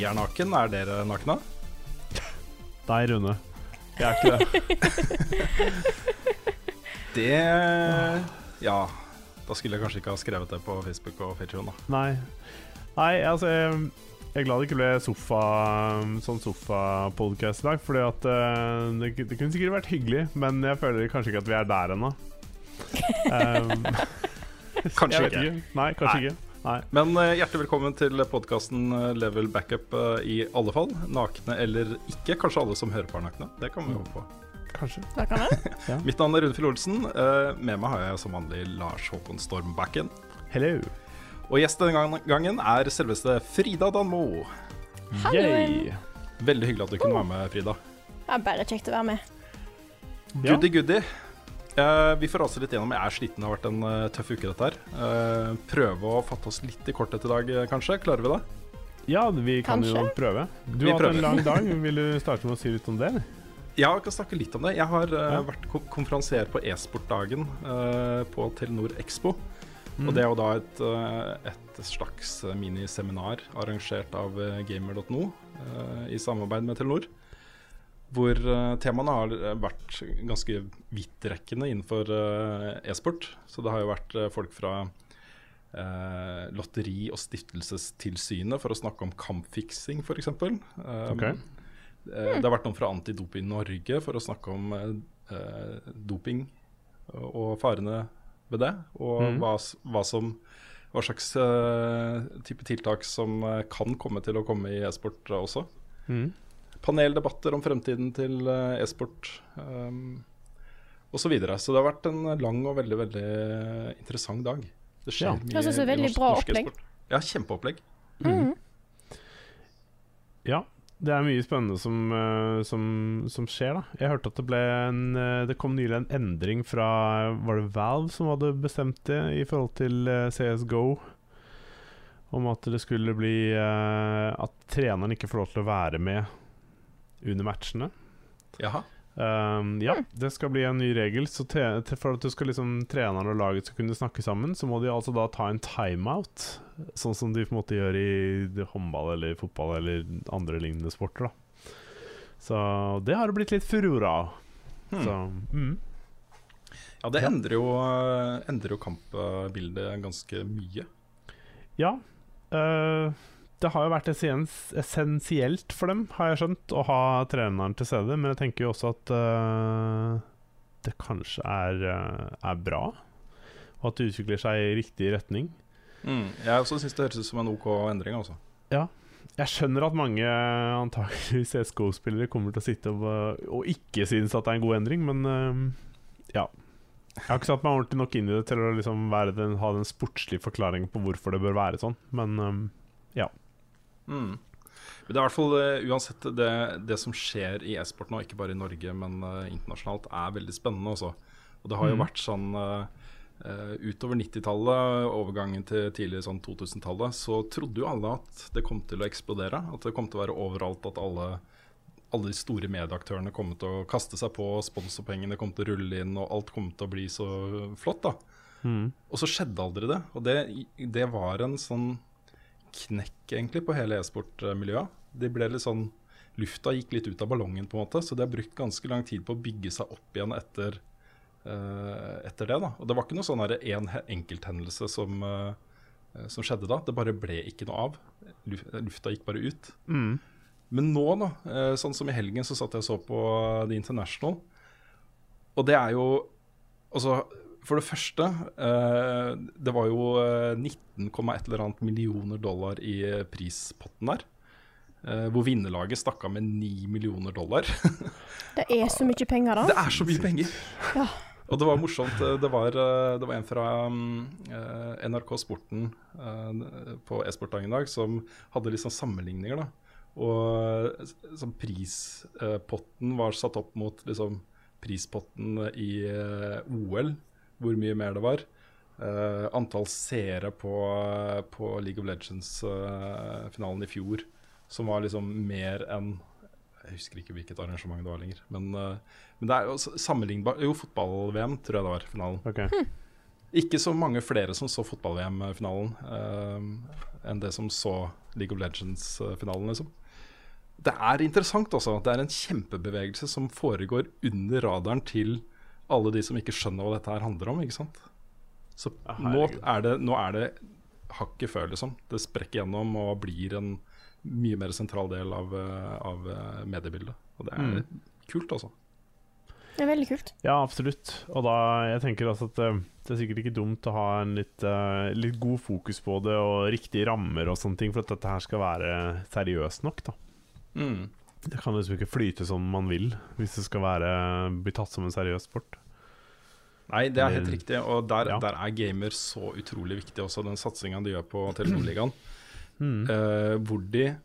jeg er naken. Er dere nakne? Deg, Rune. Jeg er ikke det. Det Ja. Da skulle jeg kanskje ikke ha skrevet det på Facebook og Patreon, da. Nei. Nei, altså jeg, jeg er glad det ikke ble sofa, sånn sofapodkast i dag. Fordi at eh, det, det kunne sikkert vært hyggelig, men jeg føler kanskje ikke at vi er der ennå. Um, Kanskje ikke. ikke. Nei, kanskje Nei. ikke. Nei. Men uh, hjertelig velkommen til podkasten Level Backup uh, i alle fall. Nakne eller ikke. Kanskje alle som hører på er nakne. Det kan vi håpe på. Kanskje. Det kan ja. Mitt navn er Rune Fjell Olsen. Uh, Med meg har jeg som vanlig Lars Håkon Stormbacken. Hello. Og gjest denne gangen er selveste Frida Danmo. Yay. Veldig hyggelig at du kunne være med, Frida. Det er bare kjekt å være med. Ja. Eh, vi får rase litt gjennom. Jeg er sliten, det har vært en uh, tøff uke, dette her. Uh, prøve å fatte oss litt i kortet i dag, kanskje. Klarer vi det? Ja, vi kan jo prøve. Du Vi har hatt en lang dag. Vil du starte med å si litt om det? Ja, jeg kan snakke litt om det. Jeg har Ja. vært ko konferansier på e-sportdagen eh, på Telenor Expo. Mm. Og det er jo da et, et slags miniseminar arrangert av gamer.no i samarbeid med Telenor. Hvor eh, temaene har eh, vært ganske vidtrekkende innenfor eh, e-sport. Så det har jo vært folk fra eh, Lotteri- og stiftelsestilsynet for å snakke om kampfiksing, f.eks. Um, Ok. Eh, Det har vært noen fra Antidoping Norge for å snakke om eh, doping og, farene ved det. Og mm. hva, hva, som, hva slags eh, type tiltak som kan komme til å komme i e-sport også. Mm. Paneldebatter om fremtiden til eh, e-sport um, osv. Så, videre. så det har vært en lang og veldig veldig interessant dag. Det skjer Ja. mye Jeg synes det er i veldig norsk- bra norsk opplegg. e-sport. Ja, kjempeopplegg. Mm. Ja, det er mye spennende som, eh, som, som skjer, da. Jeg hørte at det ble en eh, Det kom nylig en endring fra Var det Valve som hadde bestemt det i forhold til CSGO? Om at det skulle bli At treneren ikke får lov til å være med under matchene. Jaha. Um, ja, det skal bli en ny regel. Så for at du skal liksom treneren og laget skal kunne snakke sammen, så må de altså da ta en timeout. Sånn som de på en måte gjør i håndball eller fotball eller andre lignende sporter. da Så det har det blitt litt furore av. Hmm. Så mm. Ja, det endrer jo, endrer jo kampbildet ganske mye. Ja. øh, det har jo vært essens- essensielt for dem, har jeg skjønt, å ha treneren til stede. Men jeg tenker jo også at uh, det kanskje er, uh, er bra. Og at det utvikler seg i riktig retning. Jeg også syns det høres ut som en OK endring. Altså. Jeg skjønner at mange antakeligvis CSGO-spillere kommer til å sitte og, og ikke synes at det er en god endring, men uh, ja. Jeg har ikke satt meg ordentlig nok inn i det til å liksom den, ha den sportslige forklaringen på hvorfor det bør være sånn, men øh, Mm. Men det er i hvert fall eh, uansett det, det som skjer i e-sport nå, ikke bare i Norge, men uh, internasjonalt, er veldig spennende også. Og det har jo mm. vært sånn uh, utover 90-tallet, overgangen til tidlig sånn 2000-tallet, så trodde jo alle at det kom til å eksplodere. At det kom til å være overalt, at alle, alle de store medieaktørene kom til å kaste seg på, sponsorpengene kom til å rulle inn, og alt kom til å bli så flott. da. mm. Og så skjedde aldri det. Og det, det var en sånn knekk egentlig på hele e-sportmiljøet. De ble litt sånn Lufta gikk litt ut av ballongen, på en måte, så de har brukt ganske lang tid på å bygge seg opp igjen etter, uh, etter det. da. Og det var ikke noe sånn én en enkelthendelse som, uh, som skjedde da. Det bare ble ikke noe av. Luf- Lufta gikk bare ut. Mm. Men nå, da, uh, sånn som i helgen, så satt jeg og så på The International. Og det er jo Altså, for det første eh, Det var jo 19,1 eller annet millioner dollar i eh, prispotten der. Eh, hvor vinnerlaget stakk av med 9 millioner dollar. Det er så mye penger, da. det er så mye penger! Ja. Og det var morsomt. eh, Det var, eh, det var en fra eh, NRK Sporten eh, på e-sportdagen i dag som hadde litt sånn sammenligninger. da. Og eh, sånn prispotten var satt opp mot liksom, prispotten i eh, OL, hvor mye mer det var. Uh, antall seere på, på League of Legends-finalen i fjor, som var liksom mer enn Jeg husker ikke hvilket arrangement det var lenger. Men, eh, men det er jo sammenlignbar Jo, fotball-VM tror jeg det var finalen. Ok. Ikke så mange flere som så fotball-VM-finalen eh, enn det som så League of Legends-finalen, liksom. Det er interessant, altså. Det er en kjempebevegelse som foregår under radaren til alle de som ikke skjønner hva dette her handler om, ikke sant. Så Ja, nå er det, nå er det hakket før, liksom. Det sprekker gjennom og blir en mye mer sentral del av, eh, av eh, mediebildet. Og det er Mm. kult, altså. Det er veldig kult. Ja, absolutt. Og da, jeg tenker altså at eh, det er sikkert ikke dumt å ha en litt, litt god fokus på det og riktige rammer og sånne ting for at dette her skal være seriøst nok, da. Mm. Det kan liksom ikke flyte som man vil hvis det skal være, bli tatt som en seriøs sport. Nei, det er helt riktig. Og der, Ja. der er gamer så utrolig viktig også, den satsinga de gjør på Telenor-ligaen. Mm. Uh, hvor de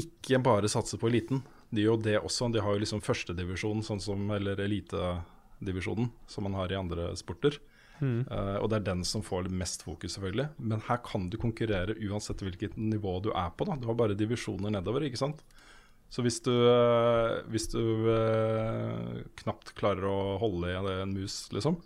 ikke bare satser på eliten. De gjør det også. De har jo liksom førstedivisjon, sånn som, eller elitedivisjonen, som man har i andre sporter. Mm. Eh, og det er den som får mest fokus, selvfølgelig. Men her kan du konkurrere uansett hvilket nivå du er på. Da. Du har bare divisjoner nedover, ikke sant. Så hvis du, eh, hvis du eh, knapt klarer å holde i en mus, liksom,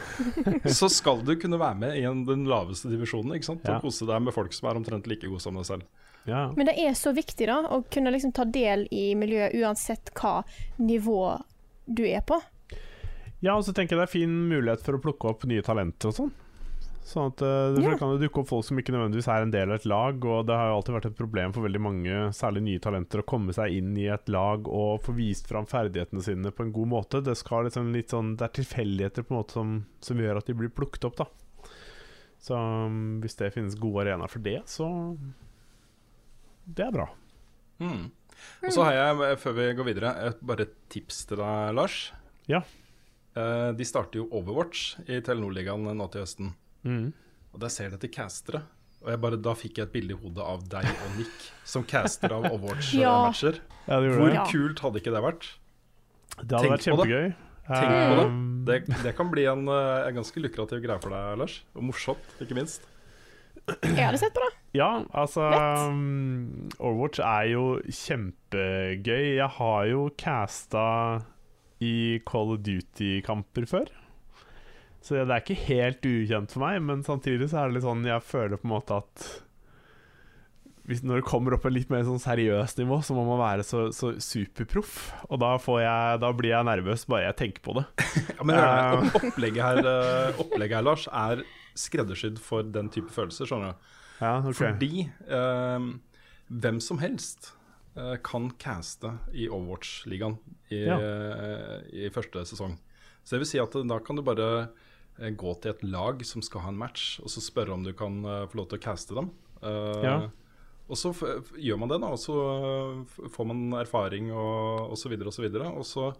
så skal du kunne være med i en, den laveste divisjonen ikke sant? Ja. og kose deg med folk som er omtrent like gode som deg selv. Ja. Men det er så viktig da, å kunne liksom ta del i miljøet uansett hva nivå du er på. Ja, og så tenker jeg det er fin mulighet for å plukke opp nye talenter og sånn. Sånn at uh, Ja. Det kan jo dukke opp folk som ikke nødvendigvis er en del av et lag, og det har jo alltid vært et problem for veldig mange, særlig nye talenter, å komme seg inn i et lag og få vist fram ferdighetene sine på en god måte. Det skal liksom litt sånn Det er tilfeldigheter på en måte som, som gjør at de blir plukket opp, da. Så um, hvis det finnes gode arenaer for det, så Det er bra. Mm. Og så har jeg, før vi går videre, bare et tips til deg, Lars. Ja. Eh, de starter jo Overwatch i Telenor-ligaen nå til høsten. Mm. Og der ser de etter castere. Og jeg bare, da fikk jeg et bilde i hodet av deg og Nick som caster av Overwatch-matcher. Ja, ja, Hvor det. Kult hadde ikke det vært? Det hadde Tenk vært på det. kjempegøy. Tenk på det. Um, Det, det kan bli en, eh, en ganske lukrativ greie for deg, Lars. Og morsomt, ikke minst. Jeg hadde sett på det. Ja, altså um, Overwatch er jo kjempegøy. Jeg har jo casta i Call of Duty-kamper før. Så det er ikke helt ukjent for meg, men samtidig så er det litt sånn jeg føler på en måte at hvis, når det kommer opp på litt mer sånn seriøst nivå, så må man være så, så superproff. Og da, får jeg, da blir jeg nervøs bare jeg tenker på det. Ja, men uh, opplegget her, eh, opplegget her, Lars, er skreddersydd for den type følelser, skjønner du. Ja, okay. Fordi uh, hvem som helst kan caste i Overwatch-ligaen i, Ja. eh, i første sesong. Så det vil si at da kan du bare eh, gå til et lag som skal ha en match, og så spørre om du kan eh, få lov til å caste dem. Eh, Ja. Og så gjør man det, da, og så eh, får man erfaring og, videre og så videre. Og så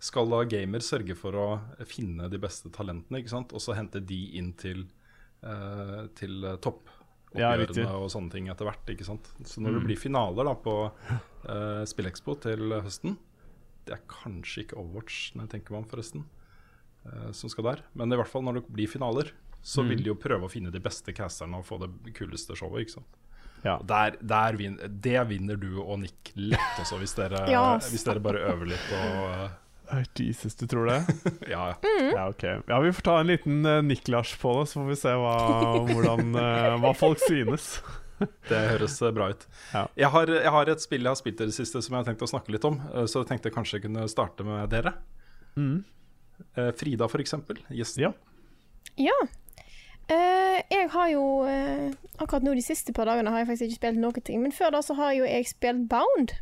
skal da gamer sørge for å finne de beste talentene, ikke sant? og så hente de inn til, eh, til eh, Ja, og sånne ting etter hvert. ikke sant? Så når Mm. det blir finaler da på uh, Spillekspo til høsten Det er kanskje ikke Overwatch, når jeg tenker meg om, forresten, uh, som skal der. Men i hvert fall når det blir finaler, så Mm. vil de jo prøve å finne de beste casterne og få det kuleste showet. ikke sant? Ja. Der, der vin, det vinner du og Nick lett også, hvis dere, Ja, hvis dere bare øver litt og Ai, Jesus, du tror det? ja, Ja, Mm. Ja, ok. Ja, vi får ta en liten uh, Niklas på det, så får vi se hva, hvordan, uh, hva folk synes. Det høres eh, bra ut. Ja. Jeg, har, jeg har et spill jeg har spilt i det siste som jeg har tenkt å snakke litt om. Uh, Så jeg tenkte jeg kanskje jeg kunne starte med dere. Mm. Uh, Frida, for eksempel. Gjesten. Ja. Ja. Eh, jeg har jo Akkurat nå de siste par dagene har jeg faktisk ikke spilt noen ting. Men før da så har jo jeg spilt Bound,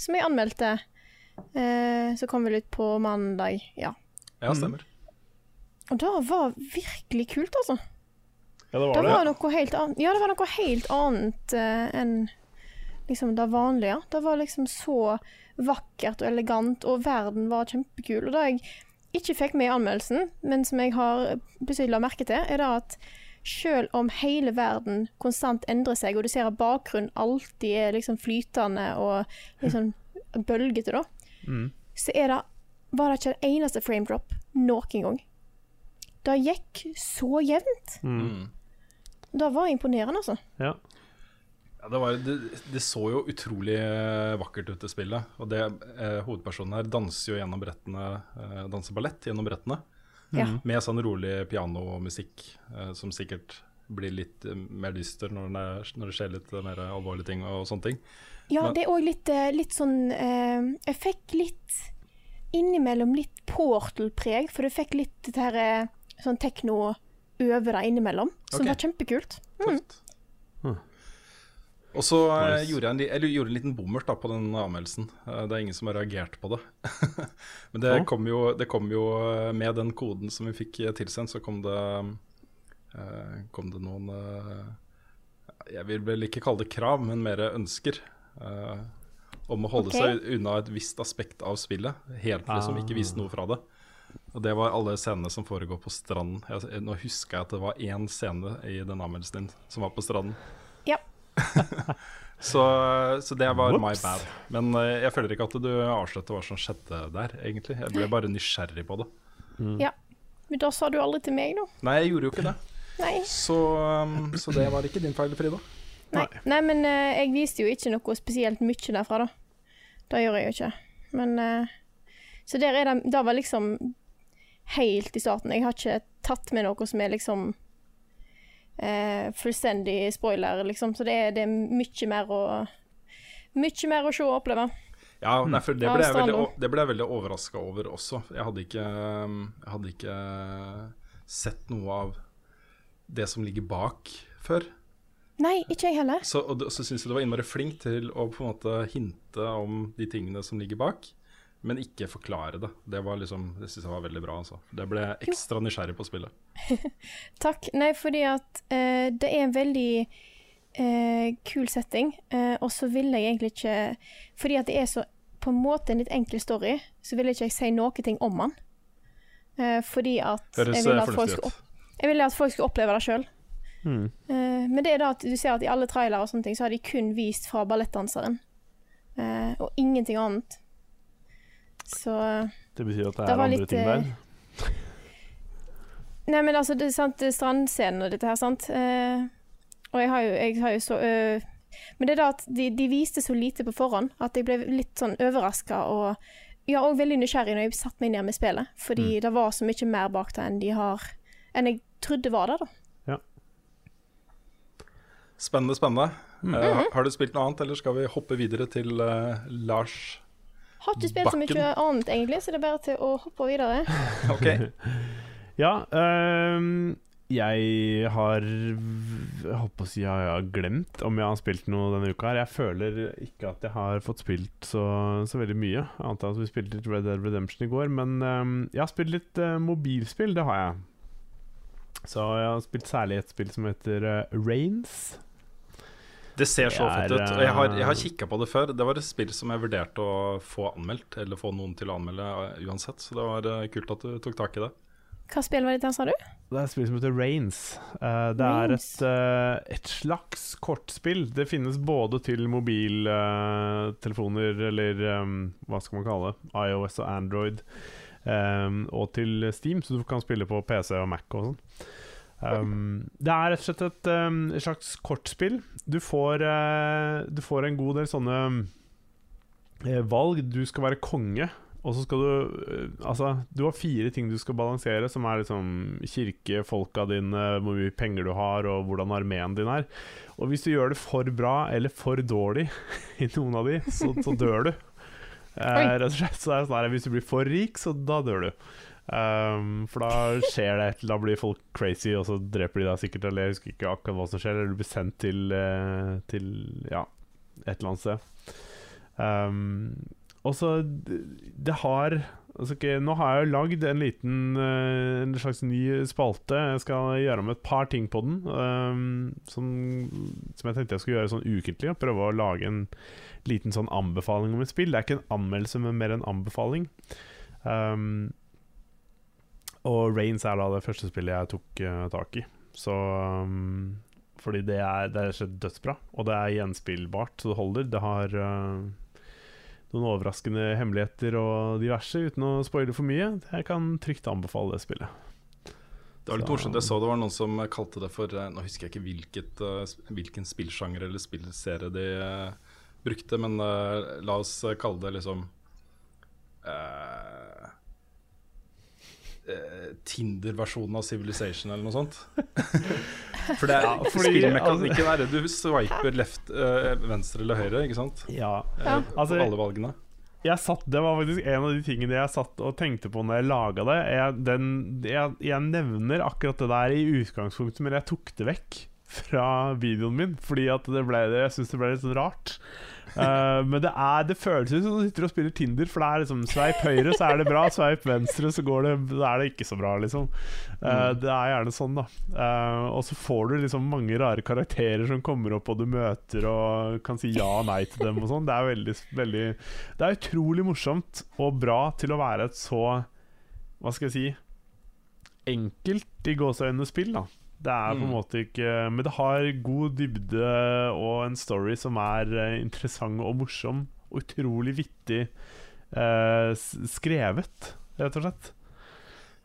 som jeg anmeldte. Eh, så kom vel ut på mandag. Ja. Ja, stemmer. Og det var virkelig kult, altså. ja, det Det var det. var noe helt annet Ja, det var noe helt annet eh, enn liksom det vanlige. Det var liksom så vakkert og elegant, og verden var kjempekul. Og det jeg ikke fikk med i anmeldelsen, men som jeg har plutselig la merke til, er det at selv om hele verden konstant endrer seg, og du ser at bakgrunnen alltid er liksom flytende og liksom bølgete, da, Mm. så er det, var det ikke en eneste frame drop noen gang. Det gikk så jevnt. Mm. Mm. Det var imponerende, altså. Ja. Ja, det, var, det, det så jo utrolig eh, vakkert ut, det spillet. Og det, eh, hovedpersonen her danser jo gjennom brettene, eh, danser ballett gjennom brettene. Ja. Mm. Med sånn rolig pianomusikk, eh, som sikkert blir litt eh, mer dyster når er, når det skjer litt mer alvorlige ting og sånne ting. Ja, Men- det er òg litt, eh, litt sånn eh, Jeg fikk litt innimellom litt Portal-preg, for du fikk litt det her eh, sånn tekno over det innimellom, som okay. var kjempekult. Tøft. Mm. Og så Nice. gjorde jeg en, eller gjorde en liten bommert da, på den anmeldelsen. Det er ingen som har reagert på det. Men det kom, jo, det kom jo med den koden som vi fikk tilsendt, så kom det, eh, kom det noen eh, Jeg vil vel ikke kalle det krav, men mer ønsker. Eh, om å holde okay. seg unna et visst aspekt av spillet. Helt liksom ikke vise noe fra det. Og det var alle scenene som foregår på stranden. Jeg, nå husker jeg at det var én scene i den anmeldelsen din som var på stranden. Ja. Så, så det var my bad. Men uh, jeg føler ikke at du avslørte hva som skjedde der, egentlig. Jeg ble bare nysgjerrig på det. ja. Men da sa du aldri til meg, da. Nei, jeg gjorde jo ikke det. Nei. Så, um, så det var ikke din feil, Frida. Nei, Nei men uh, jeg viste jo ikke noe spesielt mye derfra, da. Det gjør jeg jo ikke. Men uh, Så der er det Det var liksom helt i starten. Jeg har ikke tatt med noe som er liksom uh, fullstendig spoiler, liksom. Så det er, det er mye mer å Mye mer å se og oppleve. Ja, nei, for det ble jeg veldig, det ble jeg veldig overraska over også. Jeg hadde ikke, um, jeg hadde ikke sett noe av det som ligger bak før. Nei, ikke jeg heller. Så, og så syns jeg du var innmari flink til å på en måte hinte om de tingene som ligger bak, men ikke forklare det. Det var liksom, det syns jeg var veldig bra. Altså. Det ble jeg ekstra nysgjerrig på spillet. Takk. Nei, fordi at uh, det er en veldig uh, kul setting, uh, og så vil jeg egentlig ikke Fordi at det er så på en måte en litt enkel story, så vil jeg ikke si noe ting om den. Fordi at Høres jeg vil eh, at folk ut. jeg ville at folk skulle oppleve det sjøl. Mm. men det er da at du ser at i alle trailere og sånne ting, så har de kun vist fra ballettdanseren. Uh, og ingenting annet. Så Det betyr at det Det er andre litt, ting eh, der. Nei, men altså, det er sant, strandscenen og dette her, sant. Uh, og jeg har jo, jeg har jo så Men det er da at de, de viste så lite på forhånd at jeg ble litt sånn overraska og ja, òg veldig nysgjerrig når jeg satte meg ned med spillet. Fordi det var så mye mer bak det enn de har Enn jeg trodde var der, da. Spennende, spennende. Mm. Uh, har- har du spilt noe annet, eller skal vi hoppe videre til uh, Lars? Har ikke spilt så mye annet, egentlig, så det er bare til å hoppe videre. Ok, Ja, um, jeg har Jeg holdt på å si jeg har glemt om jeg har spilt noe denne uka. her Jeg føler ikke at jeg har fått spilt så, så veldig mye. Annet enn at vi spilte litt Red Dead Redemption i går. Men um, jeg har spilt litt uh, mobilspill, det har jeg. Så jeg har spilt særlig et spill som heter uh, Rains. Det ser så Det er, fett ut. Og jeg har, jeg har eh, kikka på det før. Det var et spill som jeg vurderte å få anmeldt, eller få noen til å anmelde eh, uansett. Så det var eh, kult at du tok tak i det. Hva spill var dette, sa du? Det er et spill som heter Rains. Eh, det er et, eh, et slags kortspill. Det finnes både til mobiltelefoner, eller um, hva skal man kalle det, iOS og Android, um, og til Steam, så du kan spille på PC og Mac og sånn. Um, det er rett og slett et, um, slags kortspill. Du får, uh, du får en god del sånne eh, valg. Du skal være konge. Og så skal du uh, Altså, du har fire ting du skal balansere, som er liksom kirke, folka dine, hvor mye penger du har, og hvordan armeen din er. Og hvis du gjør det for bra eller for dårlig i noen av de, så, så dør du. Rett og slett så er det sånn her Hvis du blir for rik, så da dør du. Um, for da skjer det et Da blir folk crazy, og så dreper de deg sikkert. Eller jeg husker ikke akkurat hva som skjer. Eller du blir sendt til, eh, til Ja, et eller annet sted. Um, og så det, har altså okay, Nå har jeg jo lagd en liten eh, En slags ny spalte. Jeg skal gjøre om et par ting på den. um, som, som jeg tenkte jeg skulle gjøre sånn ukentlig. Og prøve å lage en liten sånn anbefaling om et spill. Det er ikke en anmeldelse, men mer en anbefaling. Um, og Rains er da det første spillet jeg tok uh, tak i. Så um, Fordi det er, det er dødsbra, og det er gjenspillbart, så det holder. Det har uh, noen overraskende hemmeligheter og diverse, uten å spoile for mye. Jeg kan trygt anbefale det spillet. Det var litt morsomt. Jeg så det var noen som kalte det for eh, Nå husker jeg ikke hvilket, hvilken spillsjanger eller spillserie de brukte, men la oss kalle det liksom eh, Tinder-versjonen av Civilization eller noe sånt. For det er Ja, fordi- spillmekanikken er det du swiper left, eh, venstre eller høyre, ikke sant? Ja. Eh, Ja. Altså, alle valgene. Jeg satt, det var faktisk en av de tingene jeg satt og tenkte på når jeg laga det. Jeg, den, jeg, jeg nevner akkurat det der i utgangspunktet, men jeg tok det vekk fra videoen min. Fordi at det ble, jeg syns det ble litt sånn rart. Uh, men det, er, det føles ut som du sitter og spiller Tinder, for det er liksom sveip høyre, så er det bra. Sveip venstre, så går det, er det ikke så bra, liksom. Uh, det er gjerne sånn, da. Uh, og så får du liksom mange rare karakterer som kommer opp, og du møter og kan si ja og nei til dem og sånn. Det er veldig, veldig Det er utrolig morsomt og bra til å være et så Hva skal jeg si enkelt i gåseøynene spill, da. Det er på en Mm. måte ikke Men det har god dybde og en story som er eh, interessant og morsom. Og utrolig vittig eh, skrevet, rett og slett.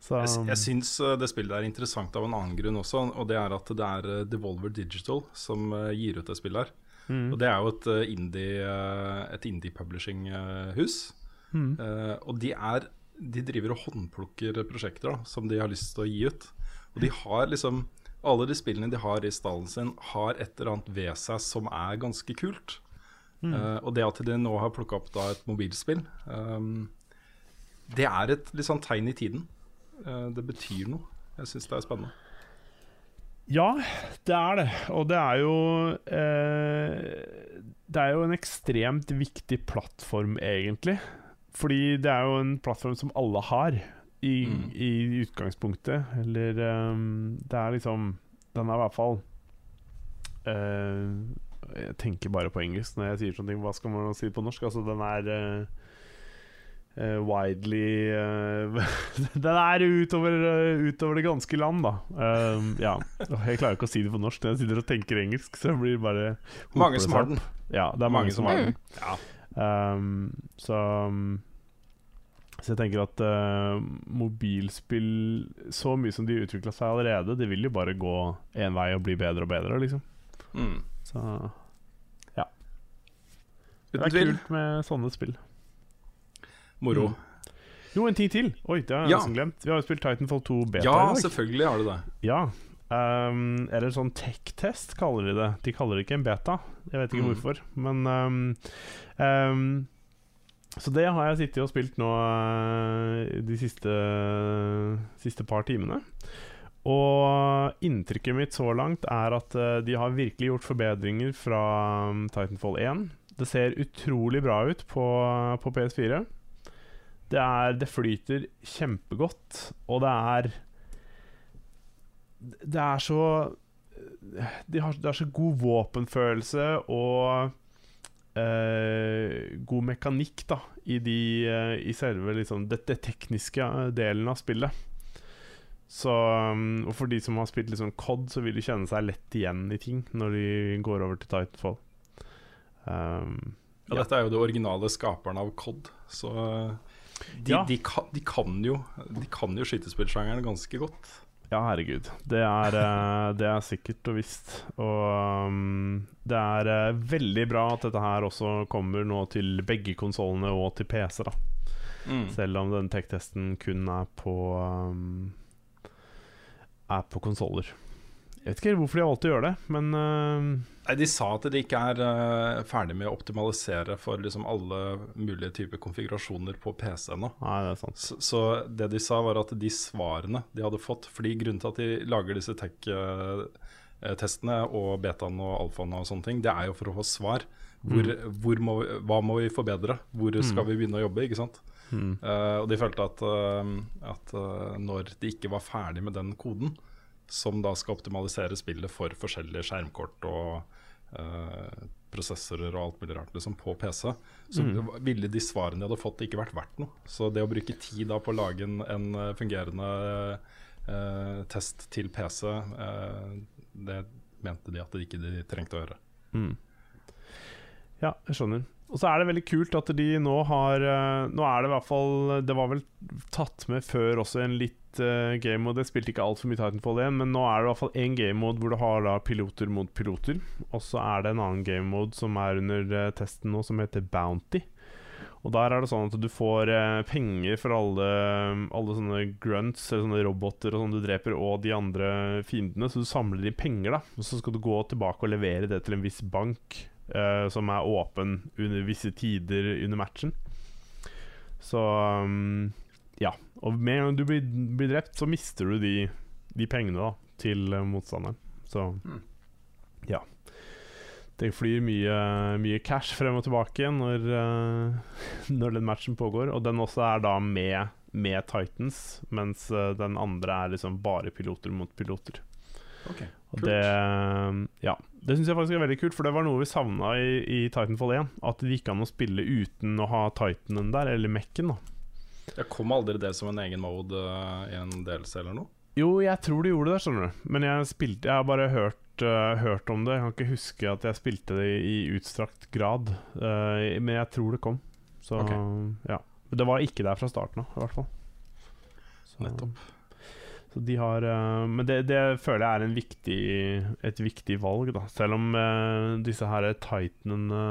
Så Jeg, jeg syns eh, det spillet er interessant av en annen grunn også, og det er at det er eh, Devolver Digital som gir ut det spillet her. mm, Og det er jo et indie, et indie publishing-hus. mm, Eh, og de er De driver og håndplukker prosjekter da, som de har lyst til å gi ut. Og de har liksom Alle de spillene de har i stallen sin, har et eller annet ved seg som er ganske kult. mm. Uh, og det at de nå har plukka opp da et mobilspill, um, det er et litt sånn tegn i tiden. Uh, det betyr noe. Jeg syns det er spennende. Ja, det er det. Og det er jo eh, Det er jo en ekstremt viktig plattform, egentlig. Fordi det er jo en plattform som alle har, i, Mm. i utgangspunktet. Eller um, Det er liksom Den er i hvert fall uh, Jeg tenker bare på engelsk når jeg sier sånne ting. Hva skal man si på norsk? Altså, den er uh, uh, widely Den er utover, utover det ganske land, da. Um, ja. Jeg klarer ikke å si det på norsk når jeg sitter og tenker engelsk. Så det blir bare Mange som har den. Ja, det er mange, som har den. Ja. Um, så um, Så jeg tenker at uh, mobilspill Så mye som de utvikla seg allerede, det vil jo bare gå én vei og bli bedre og bedre, liksom. Mm. Så det Uten er kult med sånne spill. Moro. Mm. Jo, en ting til. Oi, det har jeg Ja. nesten glemt. Vi har jo spilt Titanfall 2 beta Ja, i dag. selvfølgelig har du det. Ja. Um, eller sånn tech-test, kaller de det. De kaller det ikke en beta. Jeg vet ikke Mm. hvorfor. Men um, um, Så det har jeg sittet og spilt nå uh, de siste, siste par timene. Og inntrykket mitt så langt er at uh, de har virkelig gjort forbedringer fra um, Titanfall 1. Det ser utrolig bra ut på, på PS4. Det, er, det flyter kjempegodt, og det er det er så de har, Det er så god våpenfølelse og eh, god mekanikk da i, de, eh, i selve liksom, det, det tekniske eh, delen av spillet. Så um, Og for de som har spilt liksom COD, så vil de kjenne seg lett igjen i ting når de går over til Titanfall. Um, Ja, Ja. Dette er jo det originale skaperne av COD, så eh, de, Ja. de, kan, de kan jo De kan jo skytespillsjangeren ganske godt. Ja, herregud. Det er, eh, det er sikkert og visst. Og um, det er eh, veldig bra at dette her også kommer nå til begge konsollene og til PC, da. Mm. Selv om den tech-testen kun er på um, Er på konsoller. Jeg vet ikke hvorfor de har valgt å gjøre det, men uh, Nei, De sa at de ikke er uh, ferdig med å optimalisere for liksom alle mulige typer konfigurasjoner på PC ennå. Så, så det de sa, var at de svarene de hadde fått Fordi grunnen til at de lager disse tech-testene og betaen og alfaen og sånne ting, det er jo for å få svar. Hvor, hvor må, vi- hva må vi forbedre? Hvor skal vi begynne å jobbe? ikke sant? Mm. Uh, og de følte at, eh, at eh, når de ikke var ferdig med den koden, som da skal optimalisere spillet for forskjellige skjermkort og eh, prosessorer og alt mulig rart liksom, på PC, så Mm. ville de svarene de hadde fått, ikke vært verdt noe. Så det å bruke tid da på å lage en, en eh, fungerende eh, test til PC, eh, det mente de at de ikke de trengte å gjøre. Mm. Ja, jeg skjønner. Og så er det veldig kult at de nå har eh, Nå er det i hvert fall Det var vel tatt med før også en litt uh, game mode. Jeg spilte ikke altfor mye Titanfall 1, men nå er det i hvert fall én game mode hvor du har da piloter mot piloter. Og så er det en annen game mode som er under eh, testen nå, som heter Bounty. Og der er det sånn at du får eh, penger for alle, alle sånne grunts, eller sånne roboter og sånn du dreper, og de andre fiendene. Så du samler inn penger, da. Og så skal du gå tilbake og levere det til en viss bank eh, som er åpen under visse tider under matchen. Så um, ja. Og med en gang du blir, blir drept, så mister du de, de pengene da til eh, motstanderen. Så Mm. ja. Det flyr mye, mye cash frem og tilbake når, uh, når den matchen pågår. Og den også er da med, med Titans, mens uh, den andre er liksom bare piloter mot piloter. Ok, Og det Ja, det syns jeg faktisk er veldig kult, for det var noe vi savna i, i Titanfall 1. At det gikk an å spille uten å ha Titanen der, eller Mekken, da. Jeg kom aldri det som en egen mode eh, i en delelse eller noe. Jo, jeg tror de gjorde det, skjønner du. Men jeg, spilte, jeg har bare hørt, uh, hørt om det. Jeg kan ikke huske at jeg spilte det i utstrakt grad. Uh, men jeg tror det kom. Så okay. ja. Det var ikke der fra starten av, i hvert fall. Så, Nettopp. Så de har eh, Men det, det føler jeg er viktig, et viktig valg, da. Selv om eh, disse her Titanene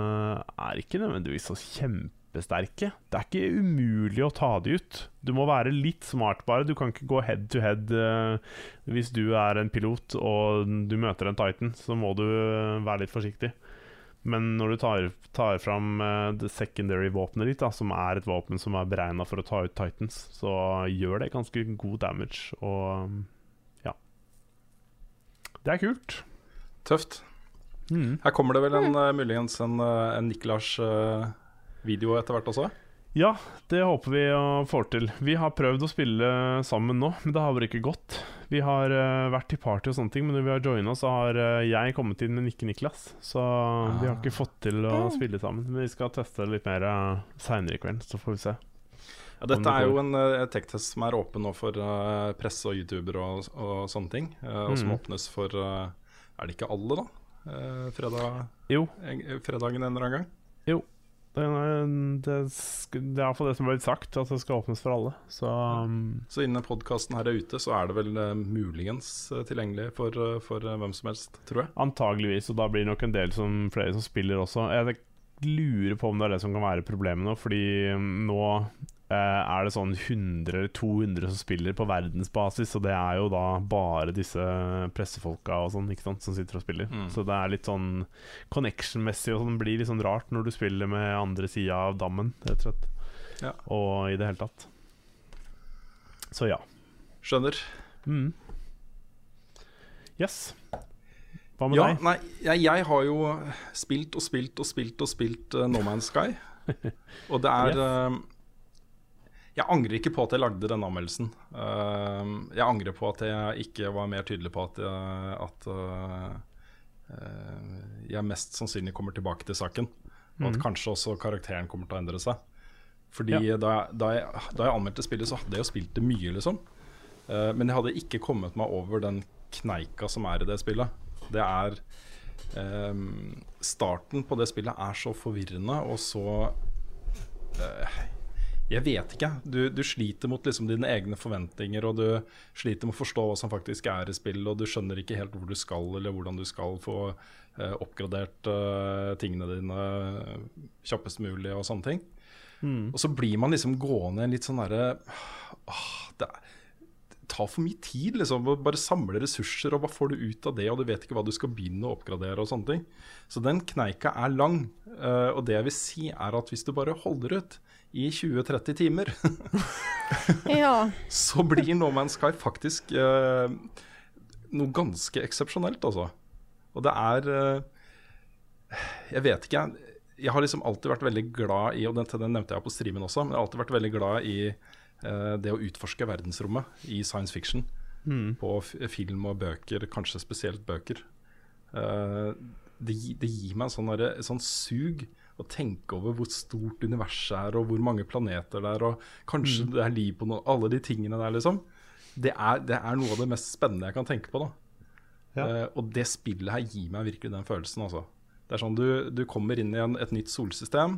er ikke nødvendigvis så kjempesterke. Det er ikke umulig å ta de ut. Du må være litt smart, bare. Du kan ikke gå head to head eh, hvis du er en pilot og du møter en Titan. Så må du være litt forsiktig. Men når du tar, tar fram uh, det secondary våpenet ditt, da, som er et våpen som er beregna for å ta ut Titans, så gjør det ganske god damage, og um, ja. Det er kult. Tøft. Mm. Her kommer det vel en, uh, muligens en, eh, en Niklas-video etter hvert også? Ja, det håper vi å få til. Vi har prøvd å spille sammen nå, men det har bare ikke gått. Vi har uh, vært i party og sånne ting, men når vi har joina, så har uh, jeg kommet inn med Nikke Niklas. Så vi har ikke fått til å mm. spille sammen. Men vi skal teste det litt mer uh, seinere i kveld, så får vi se. Ja, dette er jo en uh, tech-test som er åpen nå for uh, presse og youtubere og, og sånne ting. Uh, og som Mm. åpnes for eh, Er det ikke alle, da? Eh, fredag, Jo, en- fredagen en eller annen gang? Det er, det, det er iallfall det som blitt sagt, at det skal åpnes for alle. Så um, Så innen podkasten her er ute, så er det vel uh, muligens uh, tilgjengelig for, uh, for hvem som helst, tror jeg. Antageligvis, og da blir det nok en del som, flere som spiller også. Jeg lurer på om det er det som kan være problemet nå, fordi um, nå er det sånn 100 eller 200 som spiller på verdensbasis, og det er jo da bare disse pressefolka og sånn, ikke sant, som sitter og spiller. Mm. Så det er litt sånn connection-messig og sånn blir litt sånn rart når du spiller med andre sida av dammen, rett og slett. Ja. Og i det hele tatt. Så ja. Skjønner. Mm. Yes. Hva med Ja, deg? nei, jeg, jeg har jo spilt og spilt og spilt og spilt uh, No Man's Sky. Og det er Yes. eh, Jeg angrer ikke på at jeg lagde denne anmeldelsen. Eh, jeg angrer på at jeg ikke var mer tydelig på at, jeg, at eh, jeg mest sannsynlig kommer tilbake til saken. Og at Mhm. kanskje også karakteren kommer til å endre seg. Fordi Ja. da, jeg, da, jeg, da jeg anmeldte spillet, så hadde jeg jo spilt det mye, liksom. Eh, men jeg hadde ikke kommet meg over den kneika som er i det spillet. Det er ehm, Starten på det spillet er så forvirrende og så eh, Jeg vet ikke. Du, du sliter mot liksom dine egne forventninger, og du sliter med å forstå hva som faktisk er i spillet, og du skjønner ikke helt hvor du skal, eller hvordan du skal få eh, oppgradert eh, tingene dine kjappest mulig, og sånne ting. Mm. Og så blir man liksom gående i en litt sånn derre åh, det, det tar for mye tid, liksom. Bare samle ressurser, og hva får du ut av det? Og du vet ikke hva du skal begynne å oppgradere og sånne ting. Så den kneika er lang. eh, og det jeg vil si, er at hvis du bare holder ut i 20-30 timer, Ja. så blir No Man's Sky faktisk eh, noe ganske eksepsjonelt, altså. Og det er eh, Jeg vet ikke, jeg. Jeg har liksom alltid vært veldig glad i, og den, den nevnte jeg på streamen også, men jeg har alltid vært veldig glad i eh, det å utforske verdensrommet i science fiction. Mm. På f film og bøker, kanskje spesielt bøker. Eh, det, det gir meg en sånn, et sånn sug å tenke over hvor stort universet er, og hvor mange planeter det er, og kanskje det er liv på noe Alle de tingene der, liksom. Det er, det er noe av det mest spennende jeg kan tenke på. da Ja. Uh, Og det spillet her gir meg virkelig den følelsen, altså. Det er sånn du, du kommer inn i en, et nytt solsystem.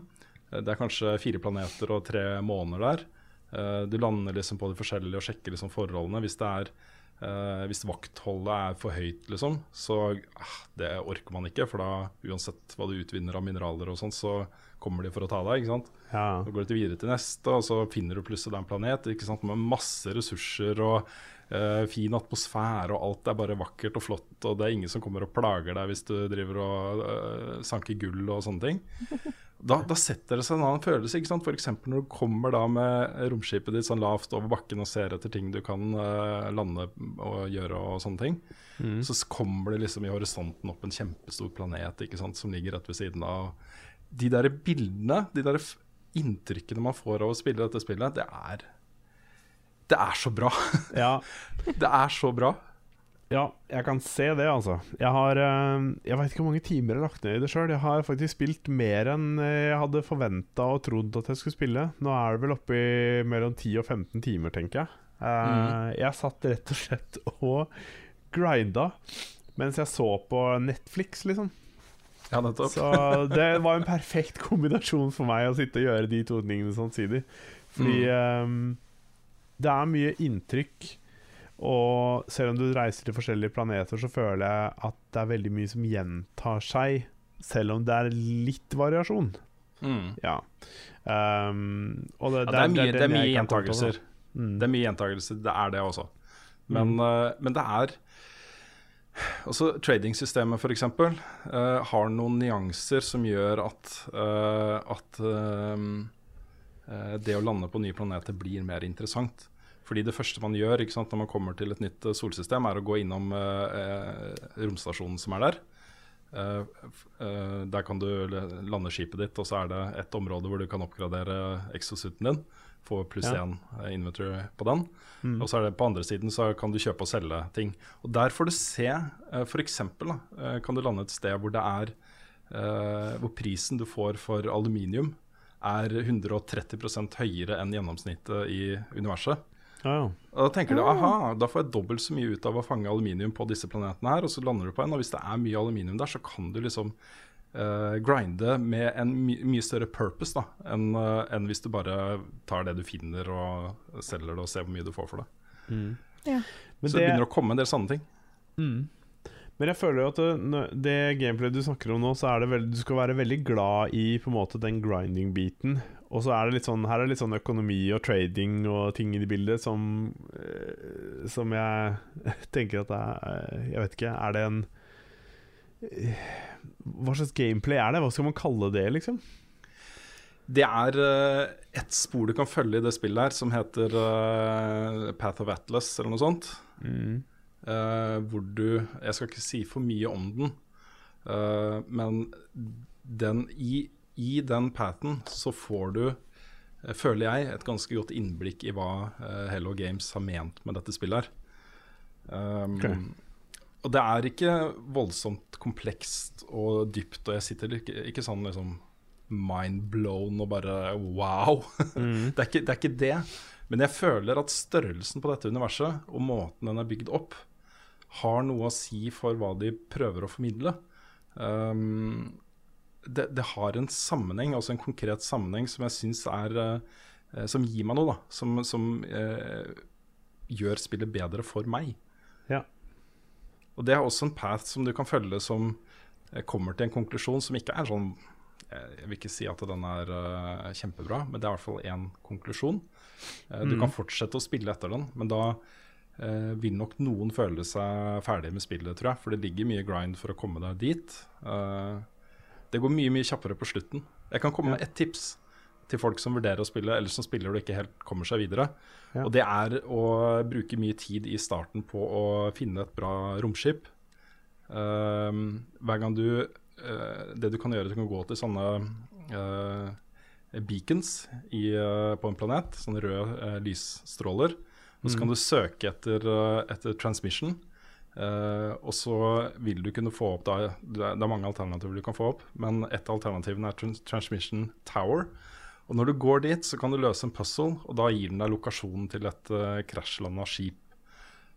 Eh, Det er kanskje fire planeter og tre måneder der. Uh, Du lander liksom på de forskjellige og sjekker liksom forholdene. Hvis det er Eh, hvis vaktholdet er for høyt, liksom, så uh, det orker man ikke. For da, uansett hva du utvinner av mineraler og sånn, så kommer de for å ta deg. ikke sant? Ja. Så går du til videre til neste, og så finner du plutselig en planet ikke sant? med masse ressurser og uh, fin atmosfære, og alt er bare vakkert og flott. Og det er ingen som kommer og plager deg hvis du driver og eh, sanker gull og sånne ting. Da, da setter det seg en annen følelse. ikke sant? F.eks. når du kommer da med romskipet ditt sånn lavt over bakken og ser etter ting du kan uh, lande og gjøre og sånne ting. Mm. Så kommer det liksom i horisonten opp en kjempestor planet ikke sant, som ligger rett ved siden av. De der bildene, de der inntrykkene man får av å spille dette spillet, det er Det er så bra. ja. Det er så bra. Ja, jeg kan se det, altså. Jeg har eh, Jeg veit ikke hvor mange timer jeg har lagt ned i det sjøl. Jeg har faktisk spilt mer enn eh, jeg hadde forventa og trodd at jeg skulle spille. Nå er det vel oppe i mellom 10 og 15 timer, tenker jeg. Mm. Jeg satt rett og slett og grinda mens jeg så på Netflix, liksom. Ja, nettopp. Så det var en perfekt kombinasjon for meg å sitte og gjøre de to tingene samtidig. Fordi ehm, det er mye inntrykk, og selv om du reiser til forskjellige planeter, så føler jeg at det er veldig mye som gjentar seg, selv om det er litt variasjon. Mm. Ja. Um, og det, Ja, det er mye, det er mye gjentagelser. Mm. Det er mye gjentagelser, det er det også. Men, eh, men det er også Tradingsystemet f.eks. Uh, har noen nyanser som gjør at, uh, at uh, eh, det å lande på nye planeter blir mer interessant. Fordi det første man gjør sant, når man kommer til et nytt eh, solsystem, er å gå innom eh, eh, romstasjonen som er der. Eh, eh, der kan du lande skipet ditt, og så er det et område hvor du kan oppgradere exosuiten din. Få pluss én ja. inventory på den. Mm. Og så er det på andre siden så kan du kjøpe og selge ting. Og der får du se, eh, f.eks. Kan du lande et sted hvor det er eh, Hvor prisen du får for aluminium er 130% høyere enn gjennomsnittet i universet. Ja, ja. Og da tenker du aha, da får jeg dobbelt så mye ut av å fange aluminium på disse planetene her, og så lander du på en, og hvis det er mye aluminium der, så kan du liksom uh, grinde med en my mye større purpose da, enn uh, en hvis du bare tar det du finner og selger det og ser hvor mye du får for det. Mm. Ja. Men så det begynner å komme en del sånne ting. Mm. Men jeg føler jo at det, når- det gameplayet du snakker om nå, så er det veldig, du skal være veldig glad i på en måte den grinding-biten. Og så er det litt sånn Her er det litt sånn økonomi og trading og ting i det bildet som eh, Som jeg tenker at det er Jeg vet ikke, er det en eh, Hva slags gameplay er det? Hva skal man kalle det, liksom? Det er ett spor du kan følge i det spillet her, som heter eh, Path of Atlas, eller noe sånt. Mm. Eh, hvor du Jeg skal ikke si for mye om den, uh, men den i, i den paten så får du, uh, føler jeg, et ganske godt innblikk i hva Hello Games har ment med dette spillet her. Um, okay. Og det er ikke voldsomt komplekst og dypt, og jeg sitter ikke, ikke sånn liksom mind blown og bare wow. Mm. Det er, ikke, det er ikke det. Men jeg føler at størrelsen på dette universet og måten den er bygd opp, har noe å si for hva de prøver å formidle. Um, det, det har en sammenheng, altså en konkret sammenheng, som jeg syns er uh, Som gir meg noe, da. Som, som uh, gjør spillet bedre for meg. Ja. Og det er også en path som du kan følge som eh, kommer til en konklusjon som ikke er sånn Jeg vil ikke si at den er uh, kjempebra, men det er i hvert fall én konklusjon. Du Mm. kan fortsette å spille etter den, men da eh, vil nok noen føle seg ferdig med spillet, tror jeg. For det ligger mye grind for å komme deg dit. Eh, det går mye, mye kjappere på slutten. Jeg kan komme med ett tips til folk som vurderer å spille, eller som spiller og ikke helt kommer seg videre. Ja. Og det er å bruke mye tid i starten på å finne et bra romskip. Uh, hver gang du uh, Det du kan gjøre, du kan gå til sånne uh, beacons i, på en planet, sånne røde lysstråler. Og så kan du søke etter, eh, etter transmission. Uh, og så vil du kunne få opp da, Det er mange alternativer du kan få opp, men et av alternativene er trans Transmission Tower. Og når du går dit, så kan du løse en puzzle, og da gir den deg lokasjonen til et uh, krasjlanda skip.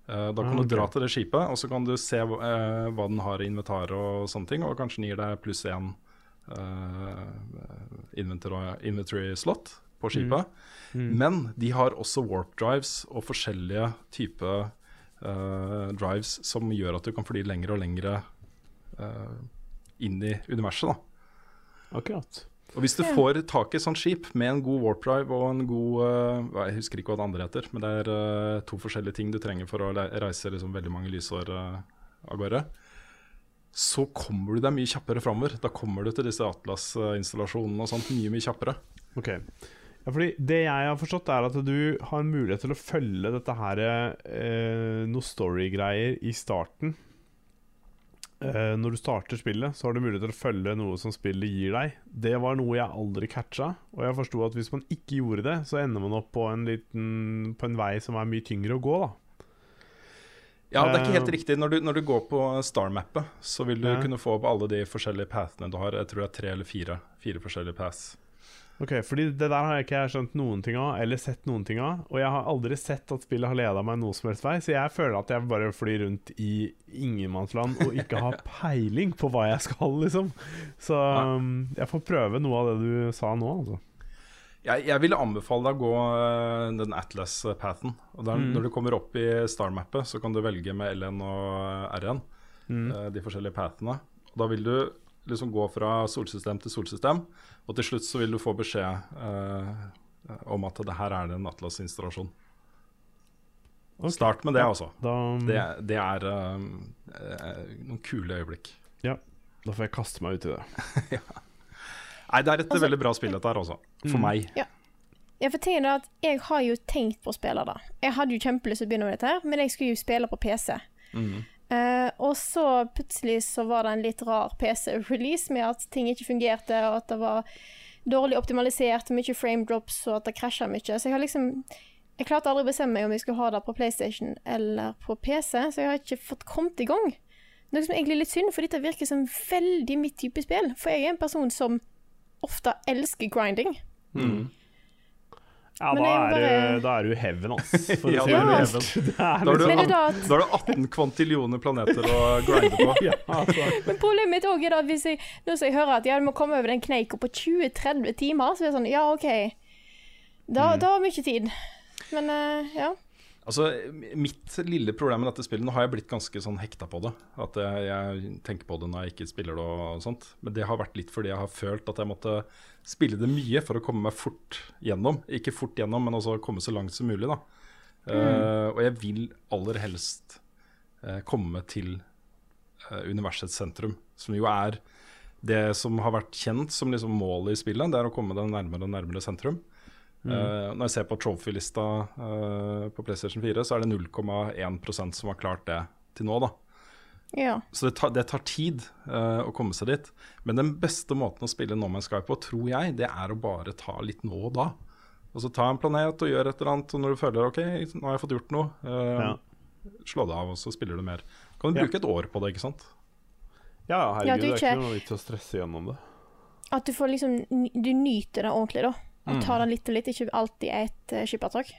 Uh, da kan Ah, du dra til det skipet, og så kan du se eh, hva den har i inventaret og sånne ting, og kanskje den gir deg pluss én eh, inventory slot på skipet. Mm. Men de har også warp drives og forskjellige typer uh, drives som gjør at du kan fly lenger og lenger uh, inn i universet. da Akkurat. Og Hvis du får tak i et sånt skip med en god warp drive og en god uh, Jeg husker ikke hva det andre heter, men det er eh, to forskjellige ting du trenger for å reise liksom veldig mange lysår eh, av gårde. Så kommer du deg mye kjappere framover. Da kommer du til disse Atlas-installasjonene og sånt mye, mye kjappere. Ok. Ja, fordi Det jeg har forstått, er at du har mulighet til å følge dette her eh, noe story-greier i starten. Eh, når du starter spillet, så har du mulighet til å følge noe som spillet gir deg. Det var noe jeg aldri catcha, og jeg forsto at hvis man ikke gjorde det, så ender man opp på en, liten, på en vei som er mye tyngre å gå, da. Ja, det er ikke helt Eh, riktig. Når du, når du går på Star-mappet, så vil du Ja. kunne få opp alle de forskjellige pathene du har. Jeg tror det er tre eller fire, fire forskjellige paths. Ok, fordi Det der har jeg ikke skjønt noen ting av, eller sett noen ting av. Og jeg har aldri sett at spillet har leda meg noe som helst vei, så jeg føler at jeg bare flyr rundt i ingenmannsland og ikke har peiling på hva jeg skal, liksom. Så um, jeg får prøve noe av det du sa nå, altså. Jeg, jeg ville anbefale deg å gå øh, den Atlas-pathen. Mm. Når du kommer opp i Star-mappet, så kan du velge med LN og RN, Mm. øh, de forskjellige pathene. Og da vil du liksom gå fra solsystem til solsystem, og til slutt så vil du få beskjed eh, om at det her er det en Atlas-installasjon. Okay. Start med det, altså. Da, Det, det er øh, øh, noen kule øyeblikk. Ja. da får jeg kaste meg ut i det. ja. Nei, det er et Altså- veldig bra spill, dette her, altså. For Mm. meg. Ja, for tingen er at jeg har jo tenkt på å spille det. Jeg hadde jo kjempelyst til å begynne med dette, her, men jeg skulle jo spille på PC. Mhm. Eh, og så plutselig så var det en litt rar PC-release med at ting ikke fungerte, og at det var dårlig optimalisert, mye frame drops, og at det krasja mye. Så jeg har liksom Jeg klarte aldri å bestemme meg om jeg skulle ha det på PlayStation eller på PC, så jeg har ikke fått kommet i gang. Noe som egentlig er litt synd, for dette virker som veldig mitt type spill. For jeg er en person som ofte elsker grinding. Mhm. Ja, da er, bare- du, da er du heaven, altså. For å Ja, si da er det du Da du, liksom- da er det 18 kvantillioner planeter å grinde på. ja, altså. Men problemet mitt også er da hvis jeg, nå skal jeg hører at jeg må komme over den kneika på 20-30 timer, så er det sånn Ja, OK. Da, Mm. da har vi ikke tid. Men uh, ja. Altså, Mitt lille problem med dette spillet Nå har jeg blitt ganske sånn hekta på det. At jeg, jeg tenker på det når jeg ikke spiller det og sånt. Men det har vært litt fordi jeg har følt at jeg måtte spille det mye for å komme meg fort gjennom. Ikke fort gjennom, men også komme så langt som mulig, da. Eh, og jeg vil aller helst uh, komme til uh, universets sentrum, som jo er det som har vært kjent som liksom målet i spillet. Det er å komme deg nærmere og nærmere sentrum. Eh, når jeg ser på trophy-lista på PlayStation 4, så er det 0,1% som har klart det til nå. da ja. Så det tar, det tar tid uh, å komme seg dit. Men den beste måten å spille No Man's Sky på, tror jeg, det er å bare ta litt nå og da. Altså ta en planet og gjør et eller annet, og når du føler OK, nå har jeg fått gjort noe, uh, Ja. slå det av, og så spiller du mer. Kan du Ja. bruke et år på det, ikke sant? ja, herregud, Ja, det er ikke- noe vits å stresse gjennom det. At du får liksom Du nyter det ordentlig, da. Og Mm. tar det litt og litt, ikke alltid et uh, skippertak.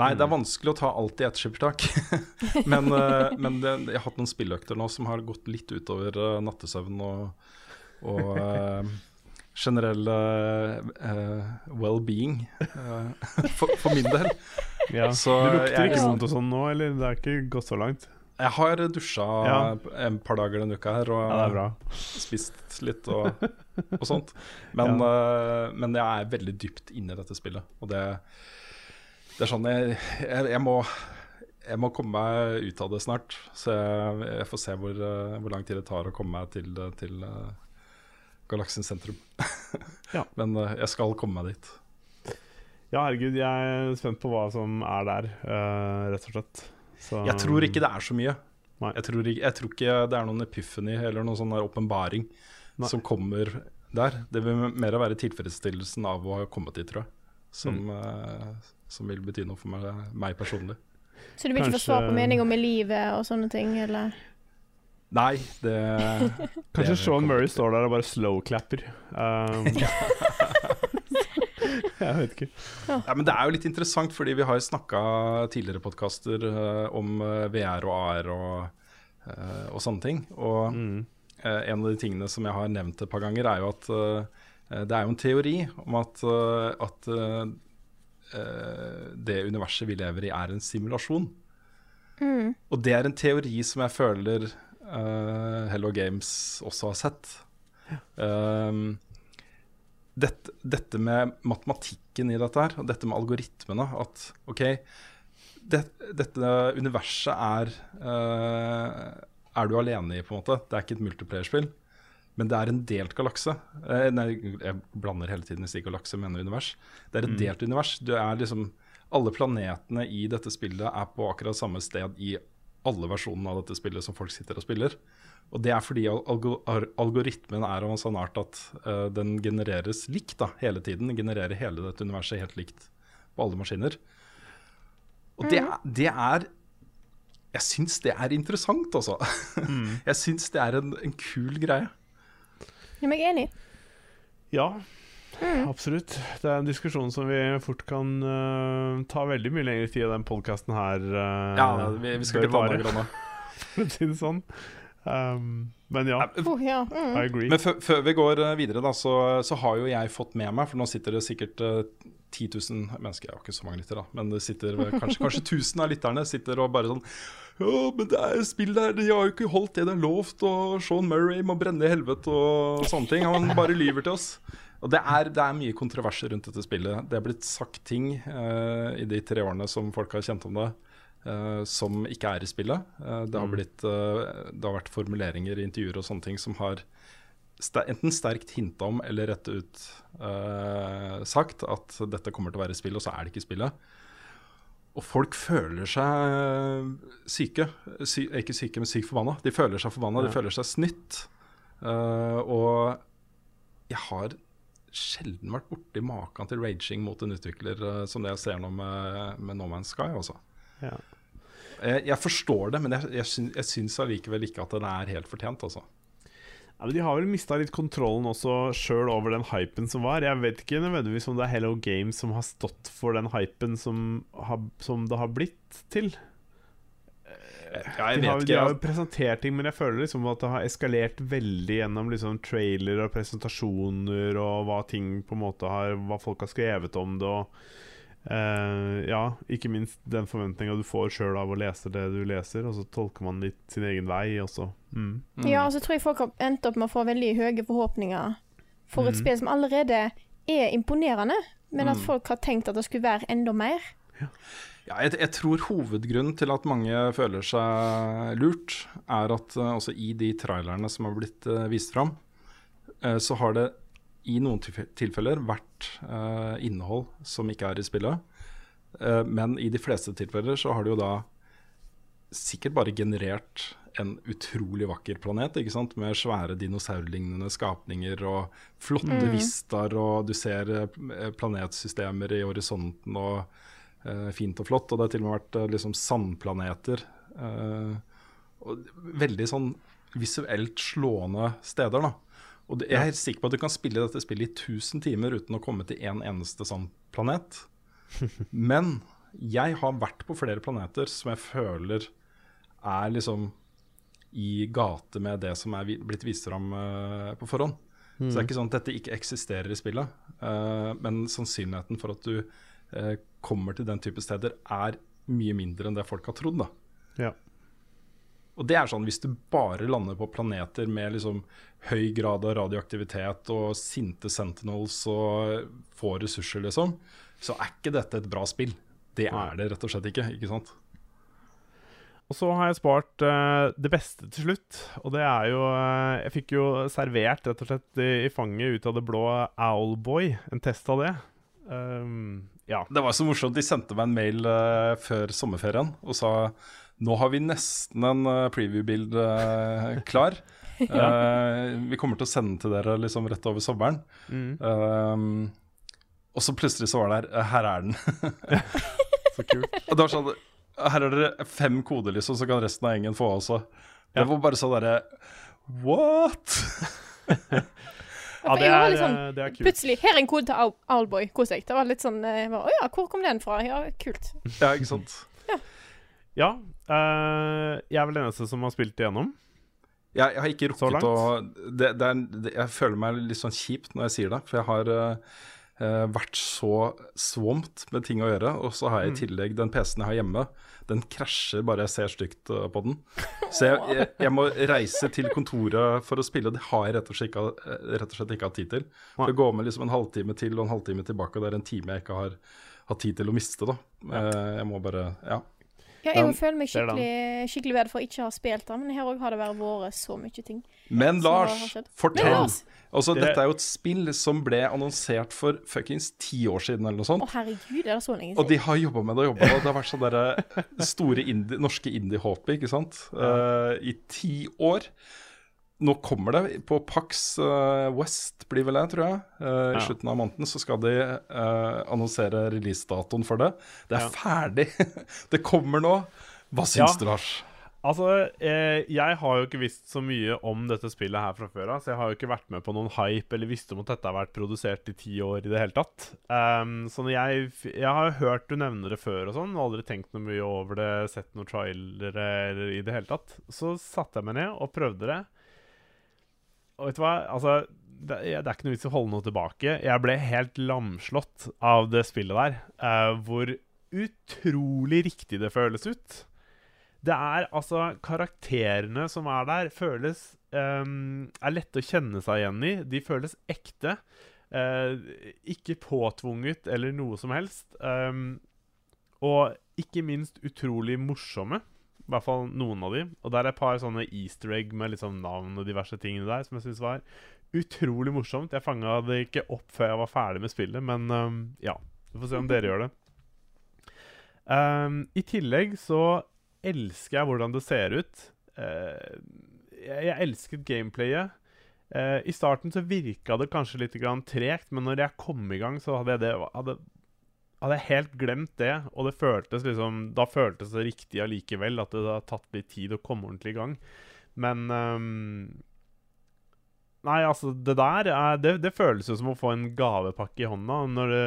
Nei, det er vanskelig å ta alt i ett skippertak. men eh, men det, jeg har hatt noen spilløkter nå som har gått litt utover eh, nattesøvn og, og uh, generell uh, well-being Uh, for, for min del. Ja. Så du lukter ikke vondt og sånn nå, eller? Det er ikke gått så langt? Jeg har dusja Ja. en par dager denne uka her og Ja, det bra. spist litt og, og sånt. Men, men jeg er veldig dypt inne i dette spillet. Og det, det er sånn jeg, jeg, jeg må jeg må komme meg ut av det snart, så jeg, får se hvor, eh, hvor lang tid det tar å komme meg til, til uh, galaksens sentrum. Ja. Men eh, jeg skal komme meg dit. Ja, herregud, jeg er spent på hva som er der, uh, rett og slett. Så, Jeg tror ikke det er så mye. Jeg tror, ikke, jeg tror ikke det er noen epiphany eller noen sånn åpenbaring som kommer der. Det vil mer være tilfredsstillelsen av å ha kommet dit, tror jeg, som, Mm. eh, som vil bety noe for meg, meg personlig. Så du vil ikke få svar på meninger med livet og sånne ting, eller? Nei, det Kanskje Sean kommer Murray står der og bare slow-clapper. Um, jeg vet ikke. Ja, men Det er jo litt interessant, fordi vi har jo snakka tidligere podkaster om eh, VR og AR og, uh, og sånne ting. Og Mm. uh, en av de tingene som jeg har nevnt et par ganger, er jo at eh, det er jo en teori om at, eh, at eh, eh, det universet vi lever i, er en simulasjon. Mm. Og det er en teori som jeg føler uh, Hello Games også har sett. Um, dette, dette med matematikken i dette her, og dette med algoritmene At OK, det, dette universet er uh, Er du alene i, på en måte. Det er ikke et multiplayerspill. Men det er en delt galakse. Eh, nei, jeg blander hele tiden i si galakse, mener univers. Det er et delt univers. Du er liksom Alle planetene i dette spillet er på akkurat samme sted i alle versjonene av dette spillet som folk sitter og spiller. Og det er fordi algor algoritmen er av en sånn art at uh, den genereres likt da, hele tiden. Den genererer hele dette universet helt likt på alle maskiner. Og det, er- det er Jeg syns det er interessant, altså. Jeg syns det er en, en kul greie. Ja, men jeg er enig. Ja, absolutt. Det er en diskusjon som vi fort kan uh, ta veldig mye lengre tid i den podkasten her. Uh, Ja, vi, vi skal ikke ta noe grann. For å si det sånn. Um, men ja, Oh, ja. Mm. I agree. Men før, vi går eh, videre, da, så, så har jo jeg fått med meg For nå sitter det sikkert uh, 10 000 mennesker, jeg har ikke så mange lyttere, da, men det sitter kanskje, kanskje 1000 av lytterne sitter og bare sånn Ja, men det er spill der, de har jo ikke holdt det de har lovt, og Sean Murray må brenne i helvete og sånne ting. Han bare lyver til oss. Og det er, det er mye kontroverser rundt dette spillet. Det er blitt sagt ting uh, i de tre årene som folk har kjent om det, uh, som ikke er i spillet. Uh, det, har blitt, eh, det har vært formuleringer i intervjuer og sånne ting som har enten sterkt hinta om eller rett ut sagt at dette kommer til å være spill, og så er det ikke spillet. Og folk føler seg syke. Sy ikke syke, men sykt forbanna. De føler seg forbanna, Ja. de føler seg snytt. Uh, og jeg har sjelden vært borti maken til raging mot en utvikler uh, som det jeg ser nå med, med No Man's Sky. Også. Ja. Jeg, jeg forstår det, men jeg, jeg, syns, jeg syns allikevel ikke at den er helt fortjent. Altså. Ja, men De har vel mista litt kontrollen også sjøl over den hypen som var. Jeg vet ikke nødvendigvis om det er Hello Games som har stått for den hypen som, har, som det har blitt til. Ja, jeg de, har, de har jo presentert ting, men jeg føler liksom at det har eskalert veldig gjennom liksom trailer og presentasjoner og hva ting på en måte har Hva folk har skrevet om det. Og Uh, ja, ikke minst den forventninga du får sjøl av å lese det du leser, og så tolker man litt sin egen vei, og så mm. Mm. Ja, og så tror jeg folk har endt opp med å få veldig høye forhåpninger for et Mhm. spill som allerede er imponerende, men at Mm. folk har tenkt at det skulle være enda mer. Ja, jeg, jeg tror hovedgrunnen til at mange føler seg lurt, er at uh, også i de trailerne som har blitt uh, vist fram, uh, så har det i noen tilfeller vært innhold som ikke er i spillet. Men i de fleste tilfeller så har det jo da sikkert bare generert en utrolig vakker planet, ikke sant? med svære dinosaurlignende skapninger og flotte Mm. vistaer, og du ser eh, planetsystemer i horisonten og uh, fint og flott. Og det har til og med vært uh, liksom sandplaneter. Uh, og veldig sånn visuelt slående steder, da. Og det, jeg er helt sikker på at du kan spille dette spillet i 1000 timer uten å komme til en eneste sånn planet. Men jeg har vært på flere planeter som jeg føler er liksom i gate med det som er blitt vist fram eh, på forhånd. Så det er ikke sånn at dette ikke eksisterer i spillet, eh, men sannsynligheten for at du eh, kommer til den type steder, er mye mindre enn det folk har trodd. da. Ja. Og det er sånn hvis du bare lander på planeter med liksom høy grad av radioaktivitet og sinte sentinels og få ressurser, liksom, så er ikke dette et bra spill. Det er det rett og slett ikke, ikke sant? Og så har jeg spart uh, det beste til slutt, og det er jo uh, Jeg fikk jo servert rett og slett i, i fanget ut av det blå Owlboy, en test av det. Um, ja. Det var så morsomt. De sendte meg en mail uh, før sommerferien og sa nå har vi nesten en preview-bild eh, klar. Eh, vi kommer til å sende til dere liksom rett over sommeren. Mm, Um, og så plutselig så var det her Her er den. så kult. Og det var sånn Her er det fem koder, liksom, så kan resten av gjengen få også. Det var bare sånn derre What? Ja, det er, sånn, eh, det er kult. Plutselig, her er en kode til Owl- Owlboy. Kos deg. Det var litt sånn eh, jeg Å ja, hvor kom den fra? Ja, kult. Ja, ikke sant? Ja. eh, jeg er vel den eneste som har spilt igjennom. Jeg, jeg har ikke rukket å det, det er, det, Jeg føler meg litt sånn kjipt når jeg sier det, for jeg har eh, eh, vært så swamped med ting å gjøre. Og så har jeg i tillegg den PC-en jeg har hjemme, den krasjer bare jeg ser stygt eh, på den. Så jeg, jeg, jeg må reise til kontoret for å spille, og det har jeg rett og slett ikke, eh, rett hatt tid til. For det går med liksom en halvtime til og en halvtime tilbake, og det er en time jeg ikke har hatt tid til å miste, da. Eh, Jeg må bare Ja. Ja, jeg føler meg skikkelig, skikkelig bad for å ikke ha spilt den, men her òg har det vært så mye ting. Men Lars, fortell! Lars, Altså, dette er jo et spill som ble annonsert for fuckings ti år siden, eller noe sånt. Å herregud, er det så lenge siden? Og de har jobba med det og jobba med det. Det har vært sånn derre store indie, norske indie-håpet, ikke sant. uh, I ti år. Nå kommer det på Pax eh, West, blir vel det, tror jeg. Eh, I Ja. slutten av måneden så skal de eh, annonsere releasedatoen for det. Det er Ja. ferdig! det kommer nå. Hva syns Ja. du, Lars? Altså, eh, jeg har jo ikke visst så mye om dette spillet her fra før av, så jeg har jo ikke vært med på noen hype eller visst om at dette har vært produsert i ti år i det hele tatt. Um, så jeg Jeg har hørt du nevne det før og sånn, og aldri tenkt noe mye over det, sett noen trailere i det hele tatt. Så satte jeg meg ned og prøvde det. Og vet du hva? Altså, det, det er ikke noe vits i å holde noe tilbake. Jeg ble helt lamslått av det spillet der. Uh, hvor utrolig riktig det føles ut. Det er altså Karakterene som er der, føles um, Er lette å kjenne seg igjen i. De føles ekte. Uh, ikke påtvunget eller noe som helst. Um, og ikke minst utrolig morsomme. I hvert fall noen av de. Og der er et par sånne easter egg med liksom navn og diverse ting der som jeg syns var utrolig morsomt. Jeg fanga det ikke opp før jeg var ferdig med spillet, men um, ja. Vi får se om dere gjør det. Um, I tillegg så elsker jeg hvordan det ser ut. Uh, jeg, jeg elsket gameplayet. Uh, I starten så virka det kanskje litt tregt, men når jeg kom i gang, så hadde jeg, det, hadde, hadde jeg helt glemt det. Og det føltes liksom, da føltes det riktig allikevel, at det har tatt litt tid å komme ordentlig i gang. Men um, Nei, altså, det der er, det, det føles jo som å få en gavepakke i hånda. Når det,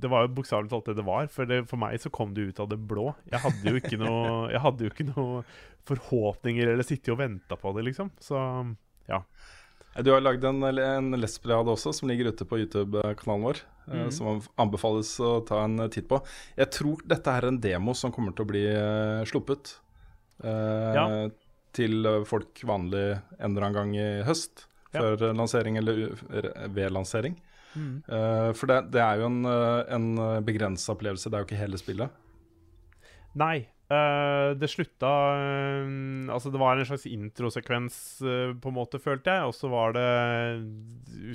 det var jo bokstavelig talt det det var. For, det, for meg så kom det ut av det blå. Jeg hadde jo ikke noe, jeg hadde jo ikke noe forhåpninger eller sittet og venta på det, liksom. Så ja. Du har lagd en, en Lespliade også, som ligger ute på YouTube-kanalen vår. Mm Mhm. Som anbefales å ta en titt på. Jeg tror dette er en demo som kommer til å bli eh, sluppet eh, Ja. til eh, folk vanlig en eller annen gang i høst. Ja. Før lansering eller ved lansering. Eh, for det, det er jo en, en begrensa opplevelse, det er jo ikke hele spillet. Nei. Eh, det slutta uh, Altså, det var en slags introsekvens, uh, på en måte, følte jeg. Og så var det,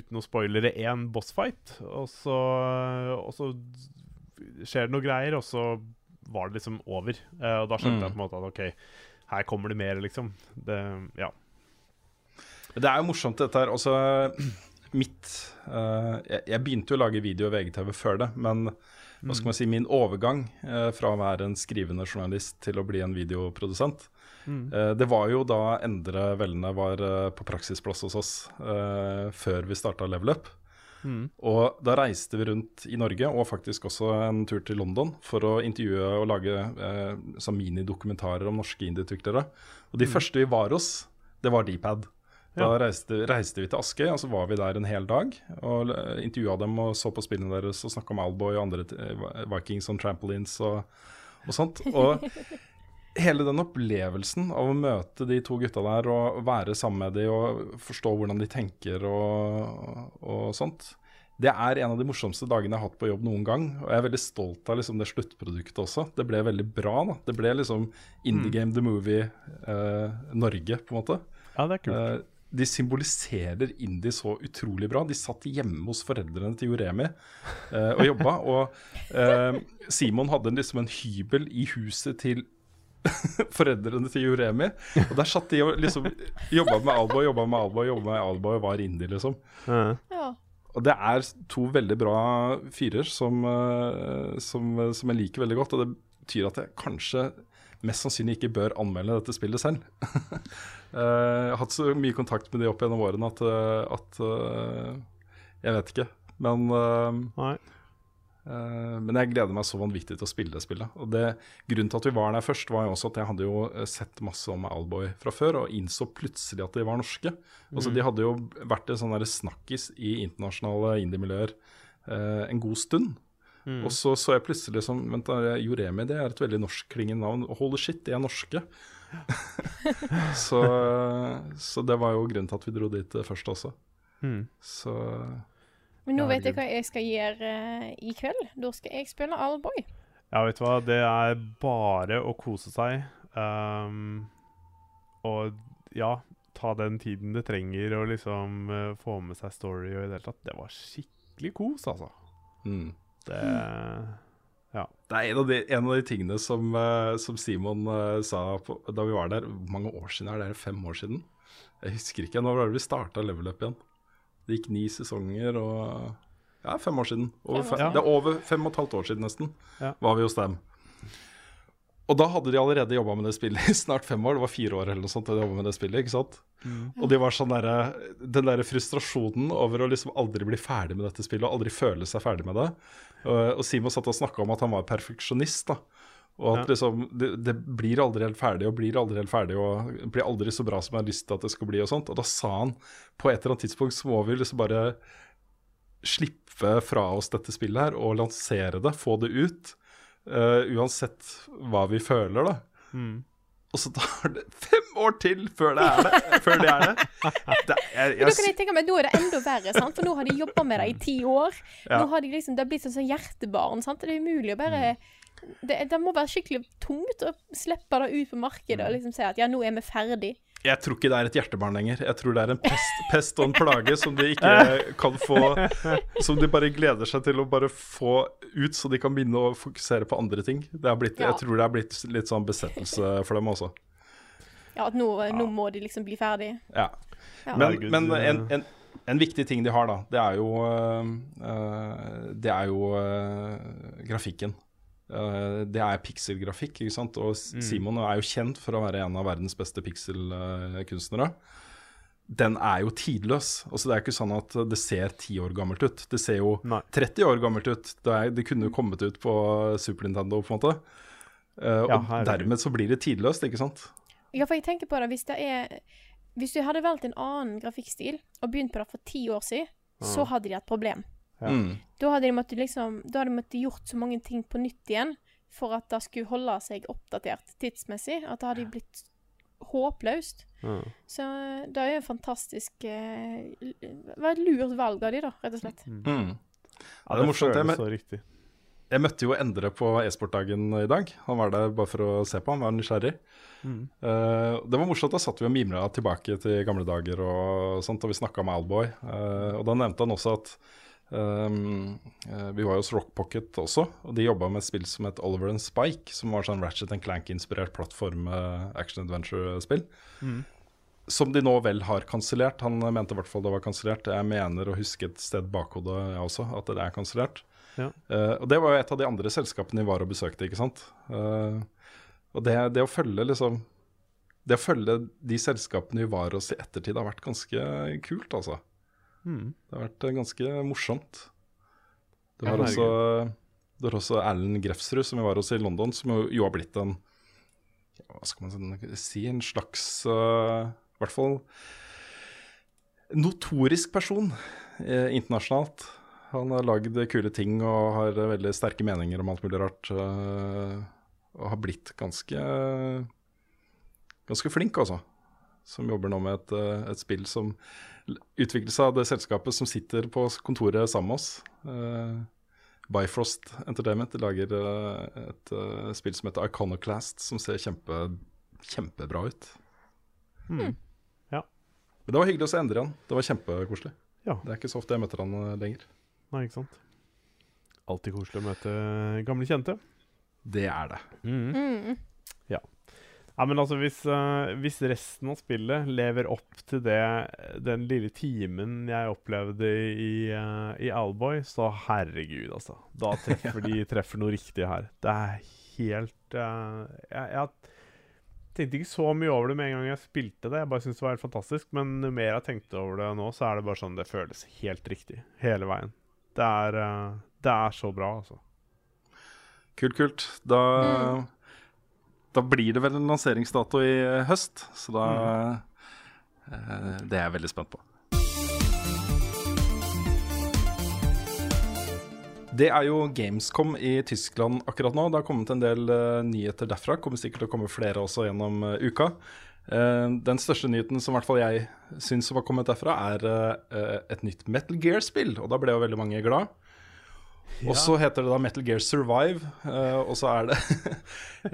uten å spoilere, én bossfight. Og så, og så skjer det noe greier, og så var det liksom over. Eh, og da skjønte Mm. jeg på en måte at OK, her kommer det mer, liksom. Det, ja. Det er jo morsomt, dette her. Altså, mitt eh, jeg, jeg begynte jo å lage video og VGTV før det, men hva skal man si, min overgang eh, fra å være en skrivende journalist til å bli en videoprodusent, Mm. eh, det var jo da Endre Vellene var eh, på praksisplass hos oss eh, før vi starta Level Up. Mm. Og da reiste vi rundt i Norge, og faktisk også en tur til London, for å intervjue og lage eh, sånn minidokumentarer om norske indieutviklere. Og de første vi var hos, det var Dpad. Da Ja. reiste, reiste vi til Askøy, og så var vi der en hel dag. Og eh, intervjua dem og så på spillene deres og snakka om Alboy og andre eh, Vikings on trampolines og, og sånt. Og hele den opplevelsen av å møte de to gutta der og være sammen med de og forstå hvordan de tenker og, og sånt, det er en av de morsomste dagene jeg har hatt på jobb noen gang. Og jeg er veldig stolt av liksom det sluttproduktet også. Det ble veldig bra. da. Det ble liksom Indie Game The Movie eh, Norge, på en måte. ja, det er kult. Eh, de symboliserer indie så utrolig bra. De satt hjemme hos foreldrene til Joremi eh, og jobba. Og eh, Simon hadde liksom en hybel i huset til foreldrene til Joremi. Og der satt de og liksom jobba med Alboy, jobba med Alba, jobba med Alba og var indie, liksom. Ja. Ja. Og det er to veldig bra fyrer som, eh, som, som jeg liker veldig godt. Og det betyr at jeg kanskje mest sannsynlig ikke bør anmelde dette spillet selv. Eh, jeg har hatt så mye kontakt med de opp gjennom årene at, eh, at eh, Jeg vet ikke. Men Nei. Men jeg gleder meg så vanvittig til å spille det spillet. Og det, Grunnen til at vi var der først, var jo også at jeg hadde jo sett masse om Alboy fra før, og innså plutselig at de var norske. Altså De hadde jo vært en sånn snakkis i internasjonale indie-miljøer eh, en god stund. Mm. Og så så jeg plutselig som Vent, Joremi det er et veldig norskklingende navn. Holy shit, de er norske. så, så det var jo grunnen til at vi dro dit eh, først også. Mm. Så Men nå Ja, vet jeg hva jeg skal gjøre eh, i kveld. Da skal jeg spille Allboy. Ja, vet du hva, det er bare å kose seg. Um, og ja, ta den tiden det trenger å liksom uh, få med seg story og i det hele tatt. Det var skikkelig kos, altså. mm. Det Det er en av de, en av de tingene som, eh, som Simon eh, sa på, da vi var der. Hvor mange år siden er det? Er fem år siden? Jeg husker ikke. Når var det vi starta Level Up igjen? Det gikk ni sesonger og Ja, fem år siden. Over Fem ja. Det er over fem og et halvt år siden nesten, Ja. var vi hos dem. Og da hadde de allerede jobba med det spillet i snart fem år. Det var fire år eller noe sånt. de med det spillet, ikke sant? Og de var sånn der, Den derre frustrasjonen over å liksom aldri bli ferdig med dette spillet, og aldri føle seg ferdig med det. Og, og Simon satt og snakka om at han var perfeksjonist, da. Og at Ja. liksom det, det blir aldri helt ferdig, og blir aldri helt ferdig, og blir aldri så bra som jeg har lyst til at det skal bli, og sånt. Og da sa han på et eller annet tidspunkt så må vi liksom bare slippe fra oss dette spillet her og lansere det, få det ut. Eh, uansett hva vi føler, da. mm. Og så tar det fem år til før det er det. Før det er det. det jeg, Men da kan jeg, jeg tenke meg, Nå er det enda verre, sant? for nå har de jobba med det i ti år. Ja. Nå har de liksom, Det har blitt et sånn hjertebarn. sant? Det er umulig å bare det, det må være skikkelig tungt å slippe det ut på markedet og liksom si at ja, nå er vi ferdig. Jeg tror ikke det er et hjertebarn lenger. Jeg tror det er en pest, pest og en plage som de ikke kan få Som de bare gleder seg til å bare få ut, så de kan begynne å fokusere på andre ting. Det er blitt, Ja. Jeg tror det er blitt litt sånn besettelse for dem også. Ja, At nå, nå må de liksom bli ferdig. Ja. Ja. Men, men en, en, en viktig ting de har, da, det er jo, øh, øh, det er jo grafikken. Øh, det er pikselgrafikk, ikke sant. Og Simon er jo kjent for å være en av verdens beste pikselkunstnere. Den er jo tidløs. Altså, det er ikke sånn at det ser ti år gammelt ut. Det ser jo Nei. 30 år gammelt ut. Det, er, det kunne jo kommet ut på Super Nintendo, på en måte. Uh, Ja, og dermed så blir det tidløst, ikke sant. Ja, for jeg tenker på det, hvis det er Hvis du hadde valgt en annen grafikkstil og begynt på det for ti år siden, så hadde de hatt problem. Ja. Mm. Da hadde de måttet liksom måttet gjort så mange ting på nytt igjen for at det skulle holde seg oppdatert tidsmessig. At det hadde blitt håpløst. Ja. Så det er jo en fantastisk eh, Det var et lurt valg av de, da, rett og slett. Mm. Ja, det er morsomt, det med- så riktig. Jeg møtte jo Endre på e-sportdagen i dag. Han var der bare for å se på, han var nysgjerrig. Mm. Uh, det var morsomt, da satt vi og mimra tilbake til gamle dager og sånt, og vi snakka med Alboy. Uh, og da nevnte han også at eh, vi var jo hos Rock Pocket også, og de jobba med et spill som het Oliver and Spike, som var sånn Ratchet and Clank-inspirert plattform eh, action adventure-spill. Mm. Som de nå vel har kansellert. Han mente i hvert fall det var kansellert. Jeg mener å huske et sted bakhodet, jeg også, at det er kansellert. Ja. Uh, og det var jo et av de andre selskapene vi var og besøkte, ikke sant. Uh, og det, det å følge liksom Det å følge de selskapene vi var hos i ettertid, har vært ganske kult, altså. Mm. Det har vært eh, ganske morsomt. Det var også, det var også Erlend Grefsrud, som vi var hos i London, som jo, jo har blitt en Hva skal man si? En slags uh, I hvert fall notorisk person eh, internasjonalt. Han har lagd kule ting og har eh, veldig sterke meninger om alt mulig rart. Uh, og har blitt ganske ganske flink, altså. Som jobber nå med et, et spill som l- seg av det selskapet som sitter på kontoret sammen med oss. Uh, Bifrost Entertainment de lager eh, et uh, spill som heter Iconoclast, som ser kjempe, kjempebra ut. Mm. Men det var hyggelig å se Endre igjen. Det var kjempekoselig. Ja. Det er ikke så ofte jeg møter han lenger. Nei, ikke sant. Alltid koselig å møte gamle kjente. Det er det. Mm. Mm. Ja, men altså, hvis, uh, hvis resten av spillet lever opp til det, den lille timen jeg opplevde i, uh, i Alboy, så herregud, altså. Da treffer de treffer noe riktig her. Det er helt uh, jeg, jeg tenkte ikke så mye over det med en gang jeg spilte det. Jeg bare syntes det var helt fantastisk. Men jo mer jeg tenkte over det nå, så er det bare sånn det føles helt riktig hele veien. Det er, det er så bra, altså. Kult, kult. Da, da blir det vel en lanseringsdato i høst, så da eh, Det er jeg veldig spent på. Det er jo Gamescom i Tyskland akkurat nå. Det har kommet en del uh, nyheter derfra. Kommer sikkert til å komme flere også gjennom uh, uka. Uh, den største nyheten som hvert fall jeg syns har kommet derfra, er et nytt Metal Gear-spill. Og da ble jo veldig mange glad. Ja. Og så heter det da Metal Gear Survive, og så er det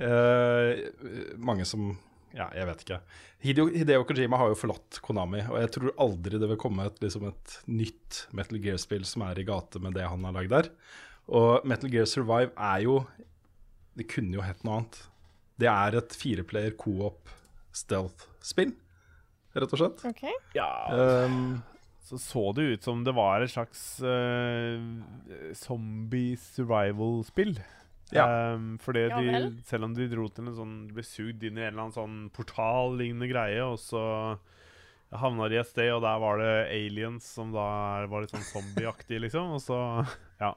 mange som Ja, jeg vet ikke. Hideo, Hideo Kojima har jo forlatt Konami, og jeg tror aldri det vil komme et, liksom et nytt Metal Gear-spill som er i gate med det han har lagd der. Og Metal Gear Survive er jo Det kunne jo hett noe annet. Det er et fireplayer co-op stealth-spill, rett og slett. Okay. Ja um, så så det ut som det var et slags uh, zombie survival-spill. Ja. Um, fordi ja, de, selv om de dro til en sånn ble sugd inn i en eller annen sånn portal-lignende greie, og så havna de et sted, og der var det aliens som da var litt sånn zombieaktige, liksom. Og så Ja.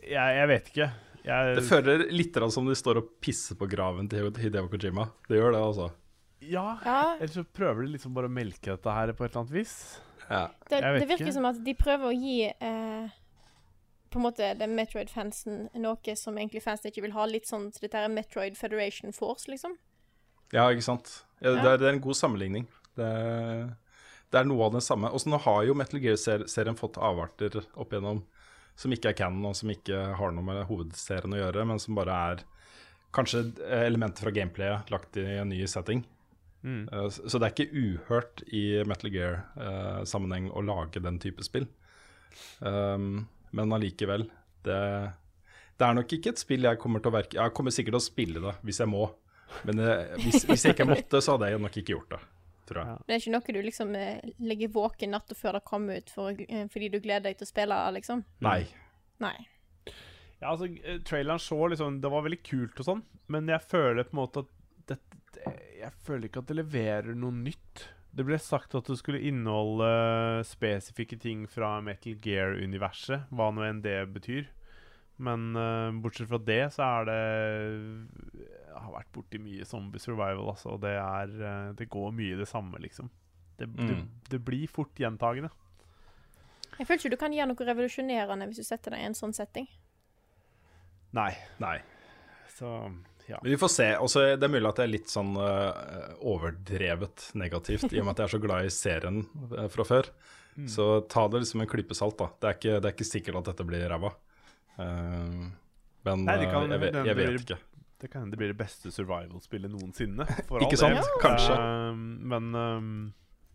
Jeg, jeg vet ikke. Jeg, det føler litt som de står og pisser på graven til Hideo Kojima. Det gjør det, altså. Ja, ja. Eller så prøver de liksom bare å melke dette her på et eller annet vis. Ja. Det, det virker ikke. som at de prøver å gi eh, på en måte det Metroid-fansen noe som egentlig fansen ikke vil ha. Litt sånn så dette er Metroid Federation Force, liksom. Ja, ikke sant. Ja, det, er, det, er, en god sammenligning. Det, det er noe av det samme. Og så nå har jo Metal Gear-serien fått avarter opp igjennom som ikke er canon, og som ikke har noe med hovedserien å gjøre, men som bare er kanskje elementer fra gameplayet lagt i en ny setting. Mm. Uh, så det er ikke uhørt i Metal Gear-sammenheng uh, å lage den type spill. Um, men allikevel. Det, det, er nok ikke et spill jeg kommer til å verke Jeg kommer sikkert til å spille det hvis jeg må. Men det, hvis, hvis, jeg ikke måtte, så hadde jeg nok ikke gjort det. Tror jeg. Det er ikke noe du liksom eh, legger våken natta før det kommer ut for, eh, fordi du gleder deg til å spille, liksom? Nei. Nei. Ja, altså, eh, traileren så liksom Det var veldig kult og sånn, men jeg føler på en måte at Jeg føler ikke at det leverer noe nytt. Det ble sagt at det skulle inneholde spesifikke ting fra Metal Gear-universet, hva nå enn det betyr. Men uh, bortsett fra det, så er det Jeg har vært borti mye zombie survival, altså. Og det er uh, Det går mye i det samme, liksom. Det, mm. det, det, blir fort gjentagende. Jeg føler ikke du kan gjøre noe revolusjonerende hvis du setter deg i en sånn setting. Nei. Nei. Så ja. Men vi får se. Også, det er mulig at det er litt sånn uh, overdrevet negativt, i og med at jeg er så glad i serien uh, fra før. Mm. Så ta det liksom en klype salt, da. Det er, ikke, det er ikke, sikkert at dette blir ræva. Uh, men Nei, kan, jeg, vet, jeg vet ikke. Det kan hende det blir det beste survival-spillet noensinne. ikke sant? Ja. Kanskje. men um,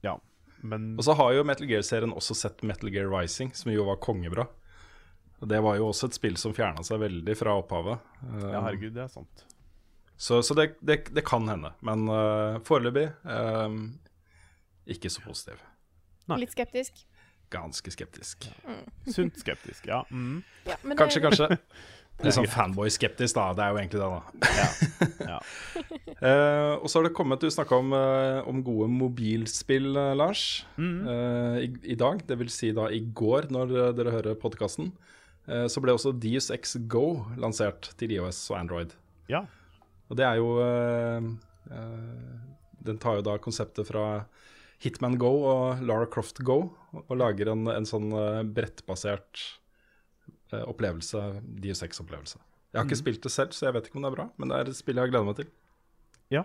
ja. Men Og så har jo Metal Gear-serien også sett Metal Gear Rising, som jo var kongebra. Det var jo også et spill som fjerna seg veldig fra opphavet. ja, herregud, det er sant. Så, så det, det, det, kan hende. Men uh, foreløpig uh, ikke så positiv. Nei. Litt skeptisk? Ganske skeptisk. Mm. Sunt skeptisk, ja. Mm. ja kanskje, det... kanskje. Litt sånn fanboy-skeptisk, da. Det er jo egentlig det, da. ja. ja. uh, og så har det kommet Du snakka om, uh, om, gode mobilspill, uh, Lars. Mm. I, I, dag, det vil si da i går, når dere hører podkasten, så ble også Dius X Go lansert til IOS og Android. Ja. Og det er jo uh, uh, Den tar jo da konseptet fra Hitman Go og Lara Croft Go og lager en, en sånn uh, brettbasert opplevelse, DU6-opplevelse. Jeg har ikke mm. spilt det selv, så jeg vet ikke om det er bra, men det er et spill jeg har gleda meg til. Ja.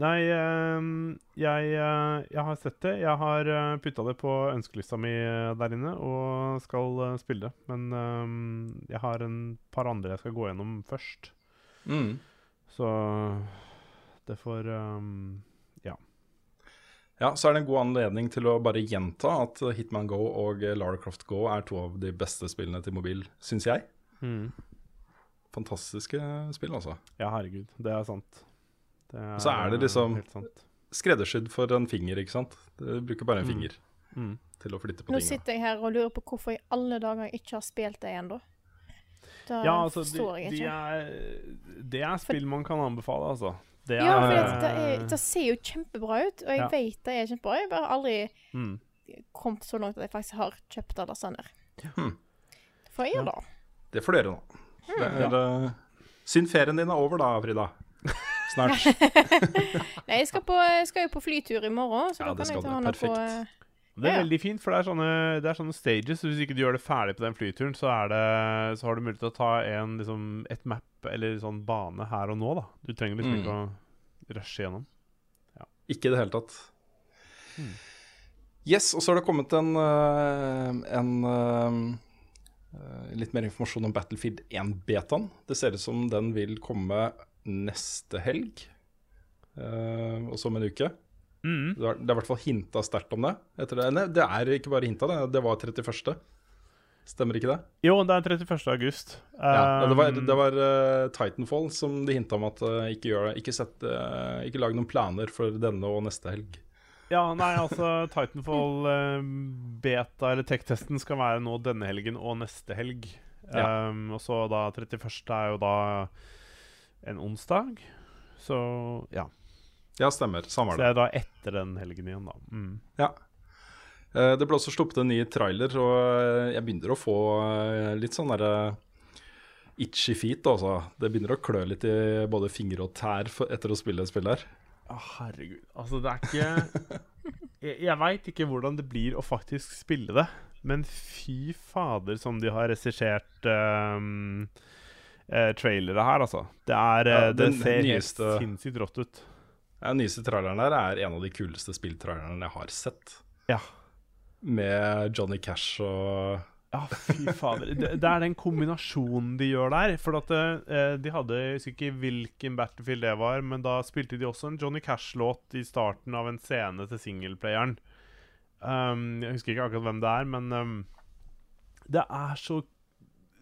Nei, ehm, jeg, jeg, har sett det. Jeg har putta det på ønskelista mi der inne og skal spille det. Men ehm, jeg har en par andre jeg skal gå gjennom først. Mm. Så det får um, Ja. Ja, så er det en god anledning til å bare gjenta at Hitman Go og Lara Croft Go er to av de beste spillene til mobil, syns jeg. Mm. Fantastiske spill, altså. Ja, herregud. Det er sant. Det er, så er det liksom skreddersydd for en finger, ikke sant. Du bruker bare en mm. finger mm. til å flytte på ting. Nå sitter jeg her og lurer på hvorfor i alle dager jeg ikke har spilt det ennå. Da ja, altså, forstår jeg ikke. det er, det er spill man kan anbefale, altså. Det er, ja, for det, det, er, det, ser jo kjempebra ut, og jeg ja. vet det er kjempebra. Jeg har aldri mm. kommet så langt at jeg faktisk har kjøpt det sånn der. Hmm. Det får jeg gjøre, da. Det får dere nå. Mm. Det er, ja. synd ferien din er over da, Frida. Snart. Nei, jeg skal, på, jeg skal, jo på flytur i morgen, så ja, da kan jeg ta henne på Det er Ja. veldig fint, for det er, sånne, det er sånne stages. Så hvis ikke du gjør det ferdig på den flyturen, så, det, så har du mulighet til å ta en, liksom, et map eller sånn bane her og nå. da Du trenger liksom Mm. ikke å rushe gjennom. Ikke i det hele tatt. Mm. Yes, og så har det kommet en, eh, en eh, litt mer informasjon om Battlefield 1-betaen. Det ser ut som den vil komme neste helg, eh, og så om en uke. Mm. Det er, i hvert fall hinta sterkt om det. Det. Nei, det er ikke bare hinta, det, det var 31. Stemmer ikke det? Jo, det er 31. august. Ja, det var, Um, det var uh, Titanfall som de hinta om at uh, ikke gjør. Ikke, sett, uh, ikke lag noen planer for denne og neste helg. Ja, nei, altså Titanfall beta, eller tech-testen, skal være nå denne helgen og neste helg. Ja. Um, og så da 31. er jo da en onsdag. Så ja. Ja, stemmer. Samme Så er det det. er da etter den helgen igjen, da. Mm. Ja. Eh, Det ble også sluppet en ny trailer, og eh, jeg begynner å få eh, litt sånn derre itchy feet, altså. Det begynner å klø litt i både fingre og tær etter å spille et spill her. Å, herregud. Altså, det er ikke Jeg, jeg veit ikke hvordan det blir å faktisk spille det, men fy fader som de har regissert um, uh, trailere her, altså. Det, er, Ja, det den ser nyeste- helt sinnssykt rått ut. Den nyeste traileren der er en av de kuleste spilltrailerne jeg har sett. Ja. Med Johnny Cash og Ja, fy fader. Det, det er den kombinasjonen de gjør der. For at eh, de hadde Jeg husker ikke hvilken Battlefield det var, men da spilte de også en Johnny Cash-låt i starten av en scene til singleplayeren. Um, jeg husker ikke akkurat hvem det er, men um, det er så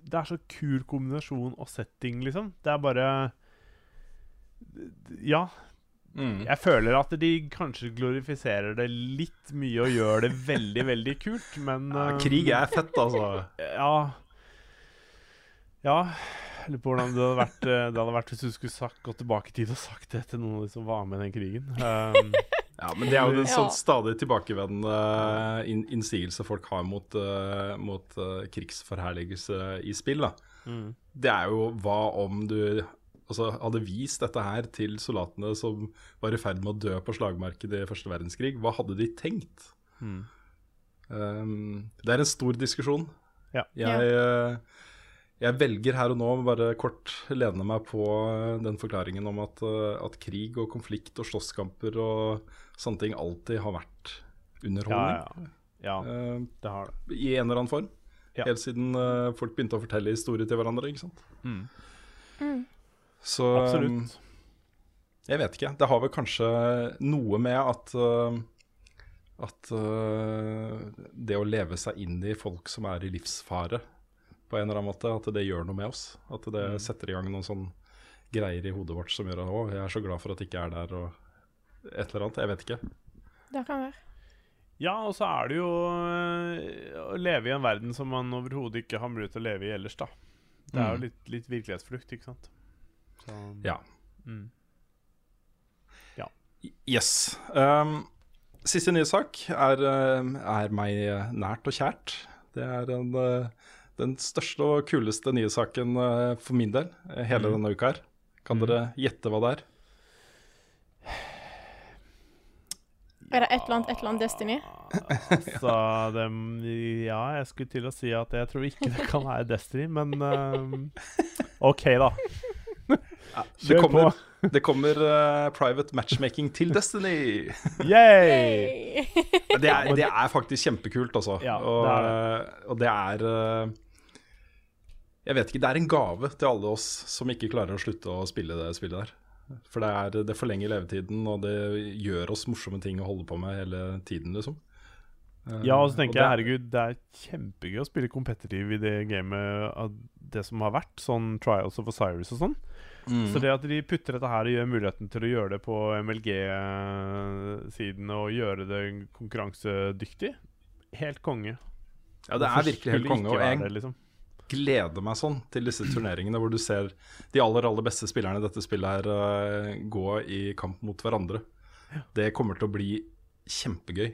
Det er så kul kombinasjon og setting, liksom. Det er bare Ja. Mm. Jeg føler at de kanskje glorifiserer det litt mye og gjør det veldig, veldig kult, men ja, um, Krig er fett, altså. ja Ja. Jeg lurer på hvordan det hadde vært, eh, det hadde vært hvis du skulle sagt, gått tilbake i tid og sagt det til noen av de som var med i den krigen. Um, Ja, men det er jo en sånn stadig tilbakevendende inn innsigelse folk har mot, eh, mot eh, krigsforherligelse i spill. da. mm. Det er jo hva om du altså, hadde vist dette her til soldatene som var i ferd med å dø på slagmarkedet i første verdenskrig. Hva hadde de tenkt? Mm. Um, det er en stor diskusjon. Ja. Jeg, eh, jeg velger her og nå bare kort lene meg på eh, den forklaringen om at, eh, at krig og konflikt og slåsskamper og sånne ting alltid har vært underholdning. ja. ja, ja det har det. I en eller annen form. Ja. Helt siden folk begynte å fortelle historier til hverandre. ikke sant? Mm. Mm. Så um, Absolutt. Jeg vet ikke. Det har vel kanskje noe med at uh, At uh, det å leve seg inn i folk som er i livsfare, på en eller annen måte, at det gjør noe med oss. At det Mm. setter i gang noen sånn greier i hodet vårt som gjør at å, jeg er så glad for at jeg ikke er der, og et eller annet. Jeg vet ikke. Det kan være. Ja, og så er det jo øh, å leve i en verden som man overhodet ikke har mulighet til å leve i ellers, da. Det er Mm. jo litt, litt virkelighetsflukt, ikke sant. Så, Ja. Mm. Yes. Um, siste nye sak er, uh, er meg nært og kjært. Det er en, uh, den største og kuleste nye saken uh, for min del uh, hele Mm. denne uka her. Kan Mm. dere gjette hva det er? Er det et eller annet, et eller annet Destiny? Altså, det, ja, jeg skulle til å si at jeg tror ikke det kan være Destiny, men um, OK, da. Det kommer, det kommer uh, private matchmaking til Destiny. Yay! Det er, det er faktisk kjempekult, altså. Ja, og, det er uh, og det er uh, Jeg vet ikke, det er en gave til alle oss som ikke klarer å slutte å spille det spillet der. For det, er, det forlenger levetiden, og det gjør oss morsomme ting å holde på med hele tiden, liksom. Ja, og så tenker det- jeg herregud, det er kjempegøy å spille competitive i det gamet av det som har vært, sånn Trials of Osiris og sånn. Mm. Så det at de putter dette her og gjør muligheten til å gjøre det på MLG-siden og gjøre det konkurransedyktig, helt konge. Ja, det er virkelig helt konge. Og jeg det, liksom? gleder meg sånn til disse turneringene hvor du ser de aller aller beste spillerne i dette spillet her eh, gå i kamp mot hverandre. Det kommer til å bli kjempegøy.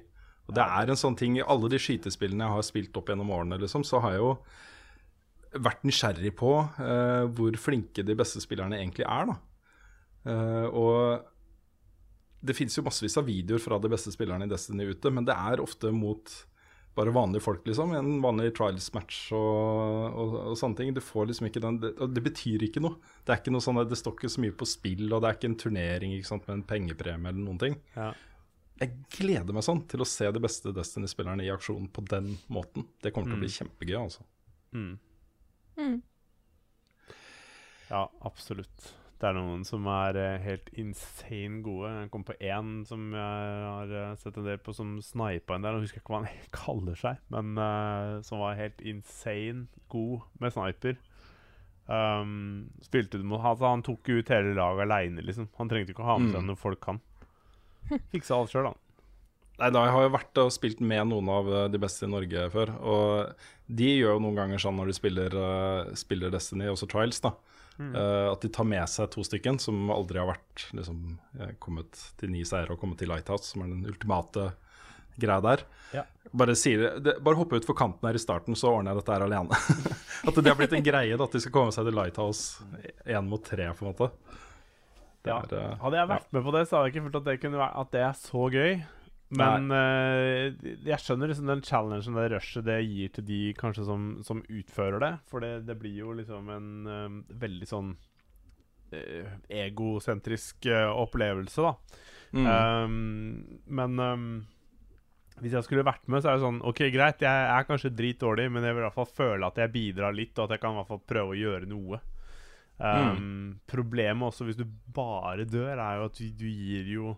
Og det er en sånn ting I alle de skytespillene jeg har spilt opp gjennom årene, liksom, så har jeg jo vært nysgjerrig på uh, hvor flinke de beste spillerne egentlig er. da. Eh, og det finnes jo massevis av videoer fra de beste spillerne i Destiny ute, men det er ofte mot bare vanlige folk, liksom. En vanlig trials-match og, og, og, sånne ting. Du får liksom ikke den det, Og det betyr ikke noe. Det er ikke noe sånn, det står ikke så mye på spill, og det er ikke en turnering ikke sant, med en pengepremie eller noen ting. Ja. Jeg gleder meg sånn til å se de beste Destiny-spillerne i aksjon på den måten. Det kommer til å bli kjempegøy, altså. Mm. Mm. Ja, absolutt. Det er noen som er eh, helt insane gode. Jeg kom på én som jeg har eh, sett en del på som snipa en del. Jeg husker ikke hva han kaller seg, men uh, som var helt insane god med sniper. Um, spilte du mot altså, Han tok ut hele laget aleine, liksom. Han trengte ikke å ha med seg Mm. noen folk, han. Fiksa alt sjøl, han. Nei, da, Jeg har jo vært og spilt med noen av de beste i Norge før. Og de gjør jo noen ganger sånn når de spiller, uh, spiller Destiny, også Trials, da. eh, at de tar med seg to stykken som aldri har vært liksom, eh, kommet til ni seire og kommet til Lighthouse, som er den ultimate greia der. Ja. Bare, sier, det, bare hoppe utfor kanten her i starten, så ordner jeg dette her alene. at det har blitt en greie da, at de skal komme seg til Lighthouse én mot tre, på en måte. Ja. er, eh, Hadde jeg vært med på det, så hadde jeg ikke følt at det kunne være At det er så gøy. Men uh, jeg skjønner liksom den challengen, det rushet det gir til de kanskje som, som utfører det. For det, det blir jo liksom en um, veldig sånn uh, egosentrisk uh, opplevelse, da. mm. Um, men um, hvis jeg skulle vært med, så er det sånn OK, greit, jeg er kanskje dritdårlig, men jeg vil i hvert fall føle at jeg bidrar litt, og at jeg kan i hvert fall prøve å gjøre noe. Um, Problemet også hvis du bare dør, er jo at du, du gir jo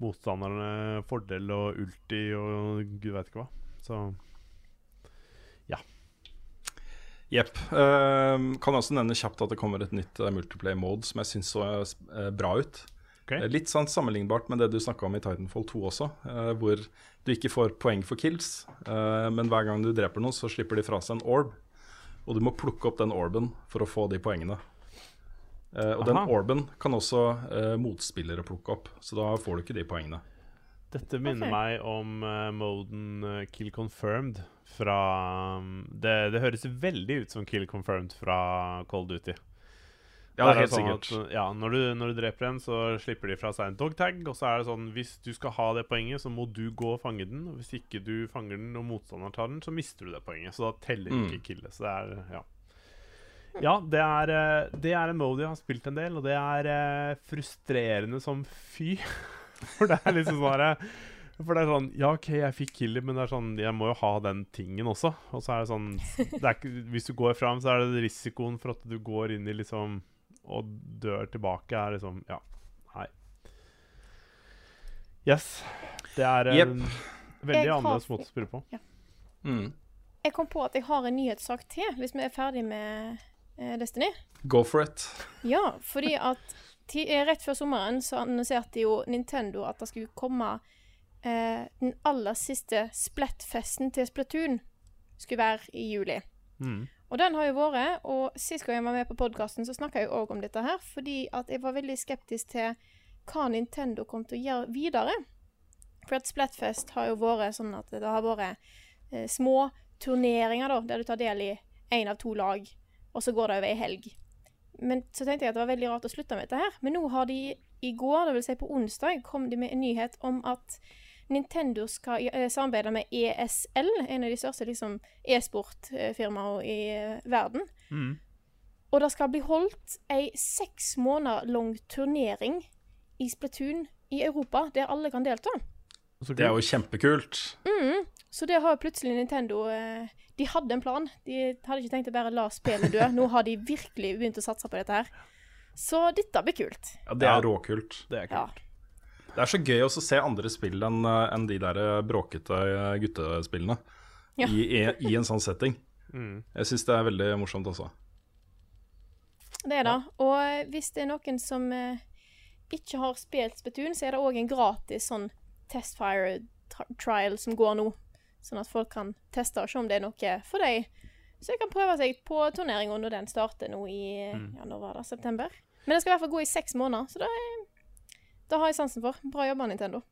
motstanderne fordel og ulti og gud veit ikke hva. Så Jepp. Uh, kan også nevne kjapt at det kommer et nytt uh, multiplayer mode som jeg syns så uh, bra ut. Ok. Eh, Litt sånn sammenlignbart med det du snakka om i Titanfall 2 også, eh, hvor du ikke får poeng for kills, eh, men hver gang du dreper noen, så slipper de fra seg en orb. Og du må plukke opp den orben for å få de poengene. Eh, og den orben kan også uh, motspillere plukke opp, så da får du ikke de poengene. Dette minner okay. meg om uh, moden Kill Confirmed fra um, det, det høres veldig ut som Kill Confirmed fra Cold Duty. Ja, det er helt sånn sikkert. At, ja, når du, når du dreper en, så slipper de fra seg en dogtag. Og så er det sånn hvis du skal ha det poenget, så må du gå og fange den. Og hvis ikke du fanger den og motstanderen tar den, så mister du det poenget. Så da teller Mm. ikke killet. Så det er Ja. Ja, det er, eh, det er en mode jeg har spilt en del, og det er eh, frustrerende som fy. For det er liksom sånn herre For det er sånn Ja, OK, jeg fikk killer, men det er sånn Jeg må jo ha den tingen også. Og så er det sånn det er ikke, Hvis du går fram, så er det risikoen for at du går inn i liksom Og dør tilbake, er liksom Ja. Nei. Yes. Det er en Jepp. veldig Jeg annerledes måte å spille på. Mm. Jeg kom på at jeg har en nyhetssak til, hvis vi er ferdig med eh, Destiny. Go for it. Ja, fordi at eh, rett før sommeren så annonserte jo Nintendo at det skulle komme eh, den aller siste Splettfesten til Splatoon. Skulle være i juli. Mm. Og den har jo vært, og sist gang jeg var med på podkasten, så snakka jeg òg om dette her, fordi at jeg var veldig skeptisk til hva Nintendo kom til å gjøre videre. For at Splatfest har jo vært sånn at det har vært eh, små turneringer, da, der du tar del i én av to lag, og så går det over ei helg. Men så tenkte jeg at det var veldig rart å slutte med dette her. Men nå har de i går, vil si på onsdag, kom de med en nyhet om at Nintendo skal eh, samarbeide med ESL, en av de største liksom, e-sportfirmaene i eh, verden. Mm. Og det skal bli holdt ei seks måneder lang turnering i Splatoon i Europa, der alle kan delta. Det er jo kjempekult. Mm. Så det har plutselig Nintendo eh, De hadde en plan. De hadde ikke tenkt å bare la spillet dø. Nå har de virkelig begynt å satse på dette her. Så dette blir kult. Ja, Det er råkult. Det er Ja. Det er så gøy også å se andre spill enn en de der eh, bråkete eh, guttespillene Ja. i, i, i en sånn setting. Mm. Jeg syns det er veldig morsomt også. Det er det. Og eh, hvis det er noen som eh, ikke har spilt Spetun, så er det òg en gratis sånn Testfire trial som går nå. Sånn at folk kan teste og se om det er noe for deg. Så jeg kan prøve seg på turneringa når den starter nå i Mm. ja, når var det, september. Men det skal i hvert fall gå i seks måneder, så det, er- det har jeg sansen for. Bra jobba, Nintendo.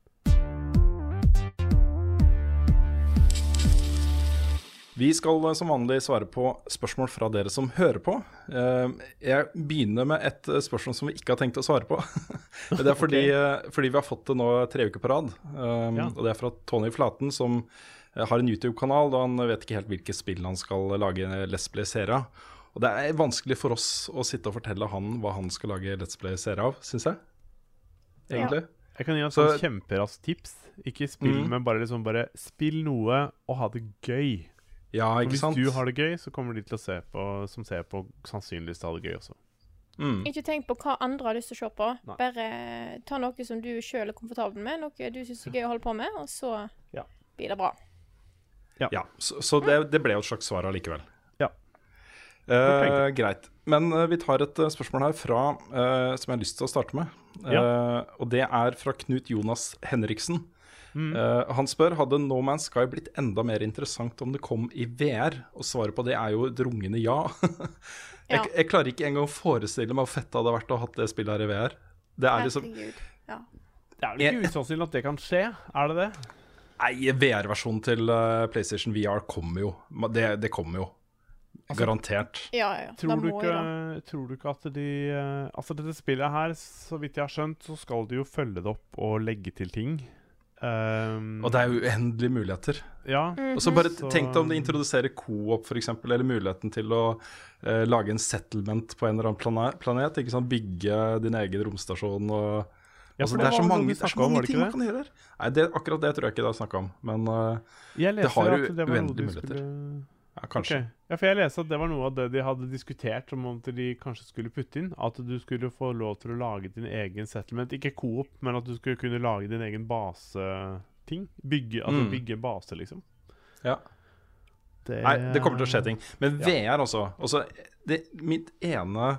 Vi skal eh, som vanlig svare på spørsmål fra dere som hører på. Eh, Jeg begynner med et eh, spørsmål som vi ikke har tenkt å svare på. Det er fordi, okay. fordi vi har fått det nå tre uker på rad. Og det er fra Tony Flaten, som har en YouTube-kanal, og han vet ikke helt hvilke spill han skal lage Let's Play-serie av. Og det er vanskelig for oss å sitte og fortelle han hva han skal lage Let's Play-serie av, syns jeg. Egentlig. Jeg kan gi et Så- kjemperaskt tips. Ikke spill, Mm. men bare liksom bare spill noe og ha det gøy. Ja, ikke hvis sant? du har det gøy, så kommer de til å se på som ser på, sannsynligvis ha det gøy også. Mm. Ikke tenk på hva andre har lyst til å se på. Nei. Bare ta noe som du sjøl er komfortabel med, noe du syns er gøy å holde på med, og så Ja. blir det bra. Ja, så, så det, det ble jo et slags svar allikevel. Ja. Eh, greit. Men eh, vi tar et eh, spørsmål her fra eh, som jeg har lyst til å starte med. Ja. og det er fra Knut Jonas Henriksen. Mm. Eh, han spør hadde No Man's Sky blitt enda mer interessant om det kom i VR. Og svaret på det er jo et rungende ja. Ja. jeg, jeg klarer ikke engang å forestille meg hvor fett det hadde vært å ha hatt det spillet her i VR. Det er liksom Ja. Det er vel ikke usannsynlig at det kan skje? Er det det? Nei, VR-versjonen til eh, PlayStation VR kommer jo. Det, det kommer jo. Garantert. Ja, ja. Tror du, ikke, tror du ikke at de eh, Altså, dette spillet her, så vidt jeg har skjønt, så skal de jo følge det opp og legge til ting. Um, Og det er jo uendelige muligheter. Ja. Og så bare tenk deg om de introduserer co-op, f.eks., eller muligheten til å uh, lage en settlement på en eller annen plane planet. Ikke sant? Bygge din egen romstasjon og Ja, altså, det, det er så mange, det er så mange det ting man kan gjøre her. Nei, det, akkurat det tror jeg ikke det er snakk om, men uh, leser har jo det uendelige muligheter. skulle ja, kanskje. Okay. Ja, for jeg leste at det var noe av det de hadde diskutert om at de kanskje skulle putte inn. At du skulle få lov til å lage din egen settlement. Ikke coop, men at du skulle kunne lage din egen baseting. Bygge, altså Mm. bygge base, liksom. Ja. Det, Nei, det kommer til å skje ting. Men Ja. VR, altså. altså det, mitt ene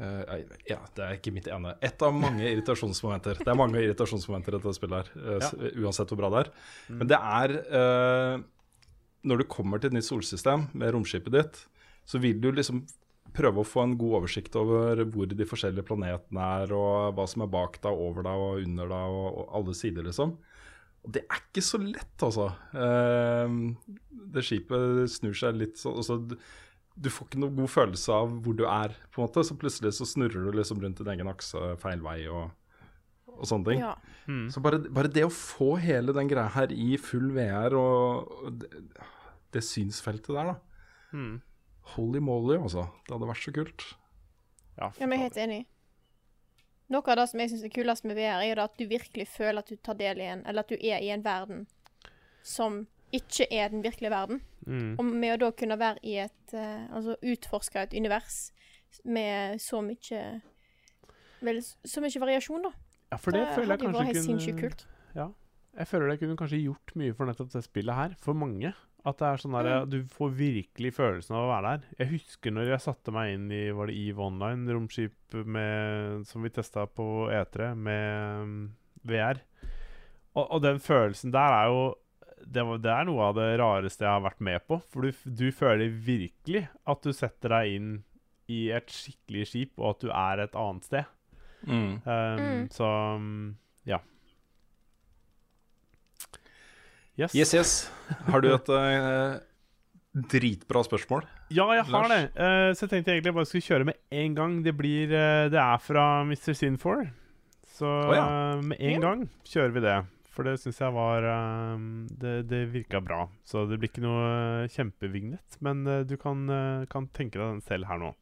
nei, Ja, det er ikke mitt ene. Et av mange irritasjonsmomenter. Det er mange irritasjonsmomenter i dette spillet her, uh, ja. uansett hvor bra det er. Mm. Men det er uh, Når du kommer til et nytt solsystem med romskipet ditt, så vil du liksom prøve å få en god oversikt over hvor de forskjellige planetene er, og hva som er bak deg, over deg og under deg, og, og alle sider, liksom. Og det er ikke så lett, altså. Det skipet snur seg litt sånn du- får ikke noe god følelse av hvor du er, på en måte. Så plutselig så snurrer du liksom rundt din egen akse feil vei og, og sånne ting. Ja. Mm. Så bare, bare det å få hele den greia her i full VR og, og det, det synsfeltet der, da. Mm. Holy moly, altså. Det hadde vært så kult. Ja, Ja, men jeg er helt enig. Noe av det som jeg syns er kulest med VR, er jo at du virkelig føler at du tar del i en Eller at du er i en verden som ikke er den virkelige verden. Mm. Og med å da kunne være i et eh, Altså utforske et univers med så mye Vel, så mye variasjon, da. ja, for det, føler jeg kanskje sinnssykt kunne kult. Jeg føler det kunne kanskje gjort mye for nettopp det spillet her, for mange. At det er sånn der, Du får virkelig følelsen av å være der. Jeg husker når jeg satte meg inn i Var det EVE Online, romskip med, som vi testa på E3 med mm, VR. Og, og den følelsen der er jo det, var, det er noe av det rareste jeg har vært med på. For du, du føler virkelig at du setter deg inn i et skikkelig skip, og at du er et annet sted. Um, Mm. Så ja. Yes. Yes, yes. Har du et uh, dritbra spørsmål? Ja, jeg har Lars? det. Uh, så jeg tenkte egentlig jeg bare skulle kjøre med en gang. Det blir uh, Det er fra Mr. Sinfor. Så oh, ja. med en yeah. gang kjører vi det. For det syns jeg var eh, Det, det virka bra. Så det blir ikke noe eh, kjempevignett, men eh, du kan, eh, kan tenke deg den selv her nå.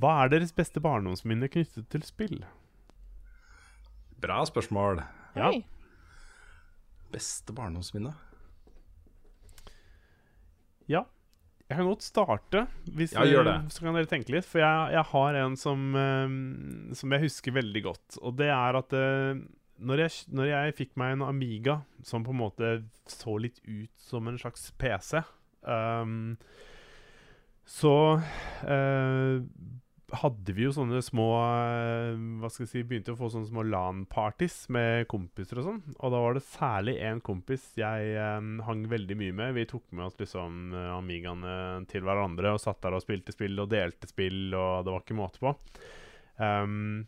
Hva er deres beste barndomsminne knyttet til spill? Bra spørsmål. Ja. Beste barndomsminne? Ja. Jeg kan godt starte, hvis Ja, gjør det. så kan dere tenke litt. For jeg, jeg har en som, eh, som jeg husker veldig godt. Og det er at når, jeg, når jeg fikk meg en Amiga som på en måte så litt ut som en slags PC, um, så uh, hadde vi jo sånne små uh, Hva skal jeg si Begynte å få sånne små LAN-parties med kompiser og sånn. Og da var det særlig én kompis jeg um, hang veldig mye med. Vi tok med oss liksom Amigaene til hverandre og satt der og spilte spill og delte spill, og det var ikke måte på. Ehm,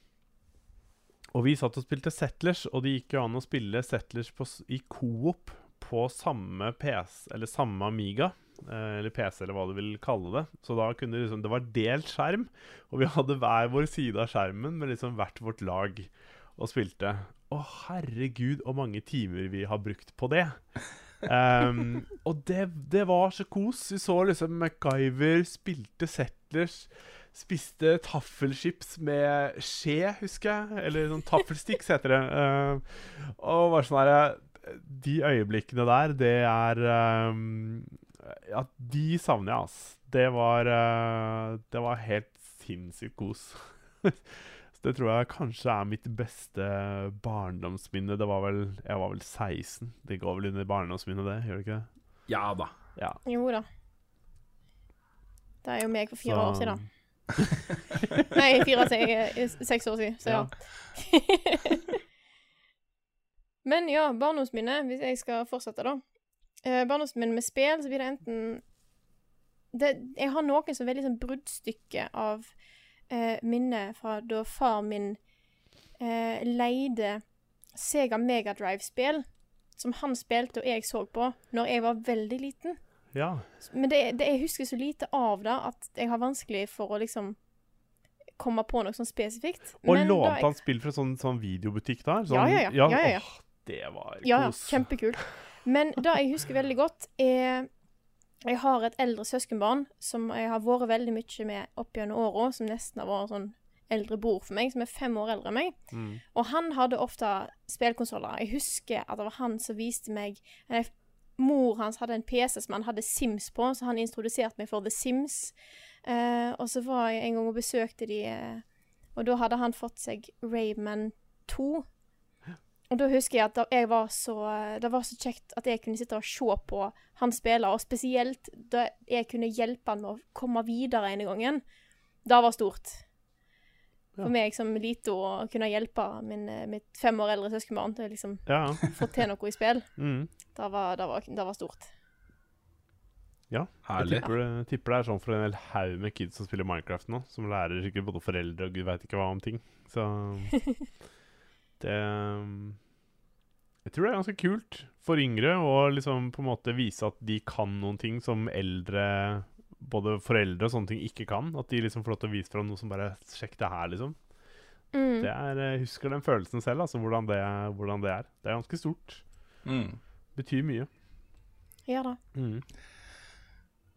og vi satt og spilte Settlers, og det gikk jo an å spille Settlers på, i coop på samme PC, eller samme Amiga. Eh, eller PC, eller hva du vil kalle det. Så da kunne liksom, det var delt skjerm, og vi hadde hver vår side av skjermen med liksom hvert vårt lag og spilte. Å, herregud, hvor mange timer vi har brukt på det. Um, og det, det, var så kos. Vi så liksom MacGyver, spilte Settlers, spiste taffelchips med skje, husker jeg. Eller sånn taffelsticks, heter det. Uh, og var sånn herre De øyeblikkene der, det er um, Ja, de savner jeg, ass. Det var, uh, det var helt sinnssykt kos. Det tror jeg kanskje er mitt beste barndomsminne. Det var vel, Jeg var vel 16. Det går vel under barndomsminnet, det? Gjør det ikke det? Ja da. Ja. Jo da. Det er jo meg for fire Så- år siden. Nei, fire se seks år siden, så ja. Men ja, barndomsminne, hvis jeg skal fortsette, da. Eh, barndomsminne med spill, så blir det enten det, Jeg har noen som veldig sånn bruddstykke av eh, minne fra da far min eh, leide Sega Megadrive-spill, som han spilte og jeg så på når jeg var veldig liten. Ja. Men det, det, jeg husker så lite av det at jeg har vanskelig for å liksom komme på noe sånn spesifikt. Og Men lånte jeg- han spill fra sånn, sånn videobutikk der? Ja, Sånn, ja, ja. Ja, ja, ja. Åh, det var kos. Ja, ja, kjempekult. Men det jeg husker veldig godt, er Jeg har et eldre søskenbarn som jeg har vært veldig mye med opp gjennom åra, som nesten har vært sånn eldre bror for meg, som er fem år eldre enn meg. Mm. Og han hadde ofte spillkonsoller. Jeg husker at det var han som viste meg nei, Mor hans hadde en PC som han hadde Sims på, så han introduserte meg for The Sims. Eh, og så var jeg en gang og besøkte de, eh, og da hadde han fått seg Rayman 2. Og da husker jeg at jeg var så, det var så kjekt at jeg kunne sitte og se på han spille, og spesielt da jeg kunne hjelpe han med å komme videre en gangen. Det var stort. For meg som lite å kunne hjelpe min, eh, mitt fem år eldre søskenbarn til å liksom Ja, få til noe i spill. Mm. Det var, det var, det var stort. ja. Jeg Herlig. tipper, det- tipper det er sånn for en hel haug med kids som spiller Minecraft nå, som lærer sikkert både foreldre og gud veit ikke hva om ting. Så det um, Jeg tror det er ganske kult for yngre å liksom på en måte vise at de kan noen ting som eldre både foreldre og sånne ting ikke kan. At de liksom får lov til å vise fram noe som bare Sjekk det her, liksom. Mm. Det er, Jeg husker den følelsen selv, altså hvordan det, hvordan det er. Det er ganske stort. Mm. Betyr mye. Ja da. Mm.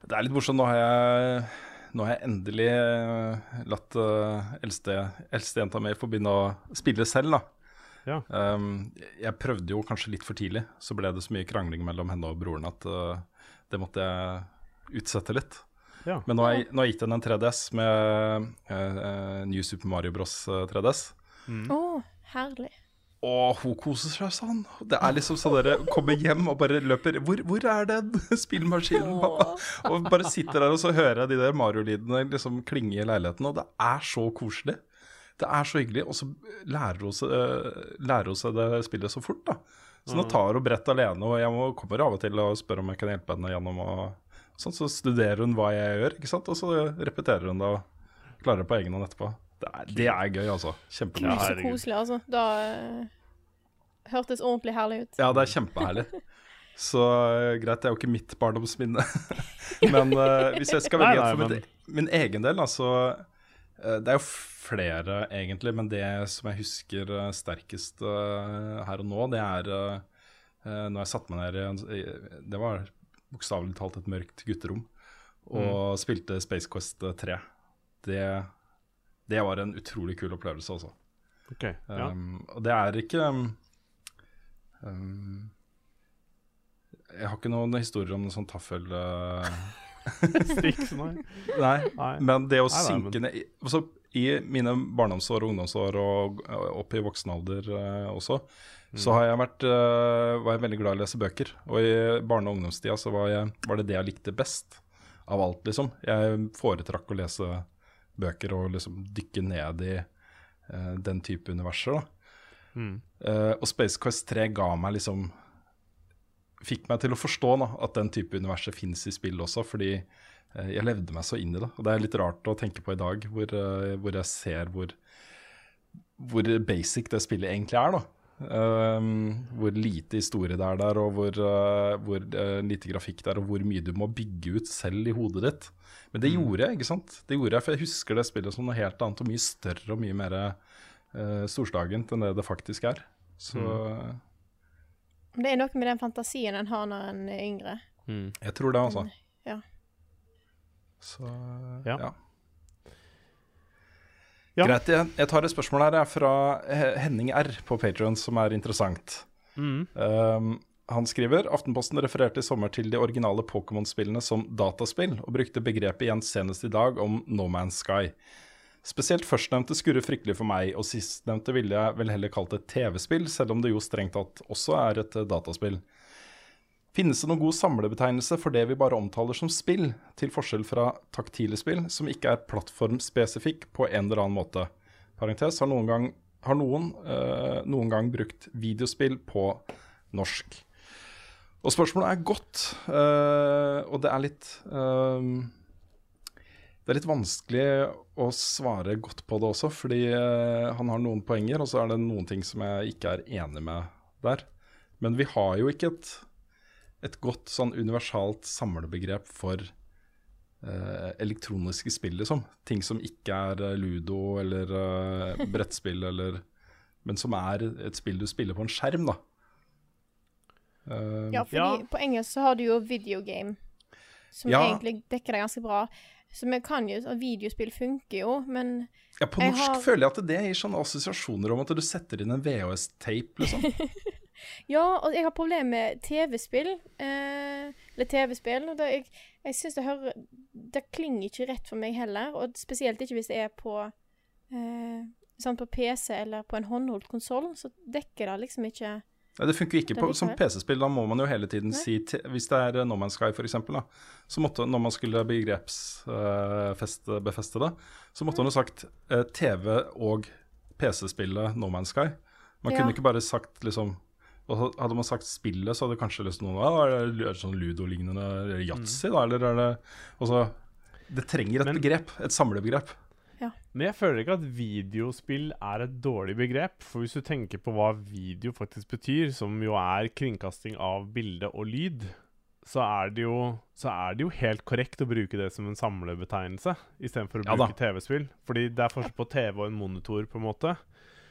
Det er litt morsomt. Nå har jeg, nå har jeg endelig eh, latt uh, eldste, eldstejenta mi få begynne å spille selv, da. Ja. Um, jeg prøvde jo kanskje litt for tidlig, så ble det så mye krangling mellom henne og broren at uh, det måtte jeg utsette litt. Ja. Men nå har jeg, nå har jeg gitt henne en 3DS med uh, New Super Mario Bros. eh, 3DS. Mm. oh, herlig. Og hun koser seg sånn. Det er liksom sånn dere kommer hjem og bare løper Hvor, hvor er den spillmaskinen, pappa? Og bare sitter der og så hører jeg de der Mario-lydene liksom klinge i leiligheten, og det er så koselig. Det er så hyggelig. Og så lærer hun seg, lærer hun seg det spillet så fort, da. Så nå tar hun brett alene, og jeg må, kommer av og til og spør om jeg kan hjelpe henne gjennom og sånn. Så studerer hun hva jeg gjør, ikke sant, og så repeterer hun det og klarer det på egen hånd etterpå. Det er, det er gøy, altså. Kjempegøy. Ja, så koselig, altså. Da uh, hørtes ordentlig herlig ut. Ja, det er kjempeherlig. Så eh, greit, det er jo ikke mitt barndomsminne. men uh, hvis jeg skal velge nei, en for men- min, min egen del, altså uh, Det er jo flere, egentlig, men det som jeg husker sterkest her og nå, det er uh, når jeg satte meg ned i en i- Det var bokstavelig talt et mørkt gutterom og spilte Space Quest 3. Det, det var en utrolig kul opplevelse, altså. Ok, ja. Um, og det er ikke um, um, Jeg har ikke noen historier om noen sånn taffel... uh, Striks, nei. nei, Nei. men det å Nei, synke ned i, I mine barndomsår og ungdomsår og opp i voksen alder uh, også, så har jeg vært, uh, var jeg veldig glad i å lese bøker. Og i barne- og ungdomstida så var, jeg, var det det jeg likte best av alt, liksom. Jeg foretrakk å lese bøker og liksom dykke ned i uh, den type universer, da. Mm. Uh, og Space Quest 3 ga meg liksom Fikk meg til å forstå da, at den type universet fins i spill også, fordi uh, jeg levde meg så inn i det. Og det er litt rart å tenke på i dag, hvor, eh, hvor jeg ser hvor, hvor basic det spillet egentlig er. da. Um, hvor lite historie det er der, og hvor, uh, hvor uh, lite grafikk det er, og hvor mye du må bygge ut selv i hodet ditt. Men det mm. gjorde jeg, ikke sant? Det gjorde jeg, For jeg husker det spillet som noe helt annet og mye større og mye mer uh, storslagent enn det det faktisk er. Så mm. Det er noe med den fantasien en har når en er yngre. Mm. Jeg tror det, altså. Ja. Så ja. ja. Ja. Greit. Jeg, tar et spørsmål her jeg, fra Henning R på Patrion, som er interessant. Mm. Um, han skriver Aftenposten refererte i sommer til de originale Pokémon-spillene som dataspill, og brukte begrepet igjen senest i dag om No Man's Sky. Spesielt førstnevnte skurrer fryktelig for meg, og sistnevnte ville jeg vel heller kalt et TV-spill, selv om det jo strengt tatt også er et eh, dataspill. Finnes det noen god samlebetegnelse for det vi bare omtaler som spill, til forskjell fra taktile spill, som ikke er plattformspesifikk på en eller annen måte? Parentes, har noen gang, har noen, øh, noen gang brukt videospill på norsk? Og spørsmålet er godt, øh, og det er litt øh, det er litt vanskelig å svare godt på det også, fordi han har noen poenger, og så er det noen ting som jeg ikke er enig med der. Men vi har jo ikke et, et godt sånn universalt samlebegrep for uh, elektroniske spill, liksom. Ting som ikke er uh, ludo eller brettspill, eller Men som er et spill du spiller på en skjerm, da. ja, fordi ja. på engelsk så har du jo videogame, som ja. egentlig dekker det ganske bra. Så vi kan jo, Videospill funker jo, men Ja, På norsk har... føler jeg at det gir sånne assosiasjoner om at du setter inn en VHS-tape, liksom. ja, og jeg har problemer med TV-spill. Eh, eller TV-spill. Jeg, jeg syns det hører Det klinger ikke rett for meg heller. Og spesielt ikke hvis det er på eh, sånn på PC eller på en håndholdt konsoll. Så dekker det liksom ikke ja, det funker ikke på, som PC-spill. Da må man jo hele tiden Nei. si Hvis det er No Man's Sky, f.eks., så måtte når man skulle begrepsbefeste uh, det, så måtte man jo sagt uh, TV og PC-spillet No Man's Sky. Man ja. kunne ikke bare sagt liksom Hadde man sagt spillet, så hadde kanskje lyst til noen ah, Er det sånn Ludo-lignende yatzy, mm. da? Eller er det også, Det trenger et Men, begrep. Et samlebegrep. Ja. Men jeg føler ikke at videospill er et dårlig begrep. For hvis du tenker på hva video faktisk betyr, som jo er kringkasting av bilde og lyd, så er det jo, er det jo helt korrekt å bruke det som en samlebetegnelse istedenfor å ja, bruke TV-spill. Fordi det er forskjell på TV og en monitor, på en måte.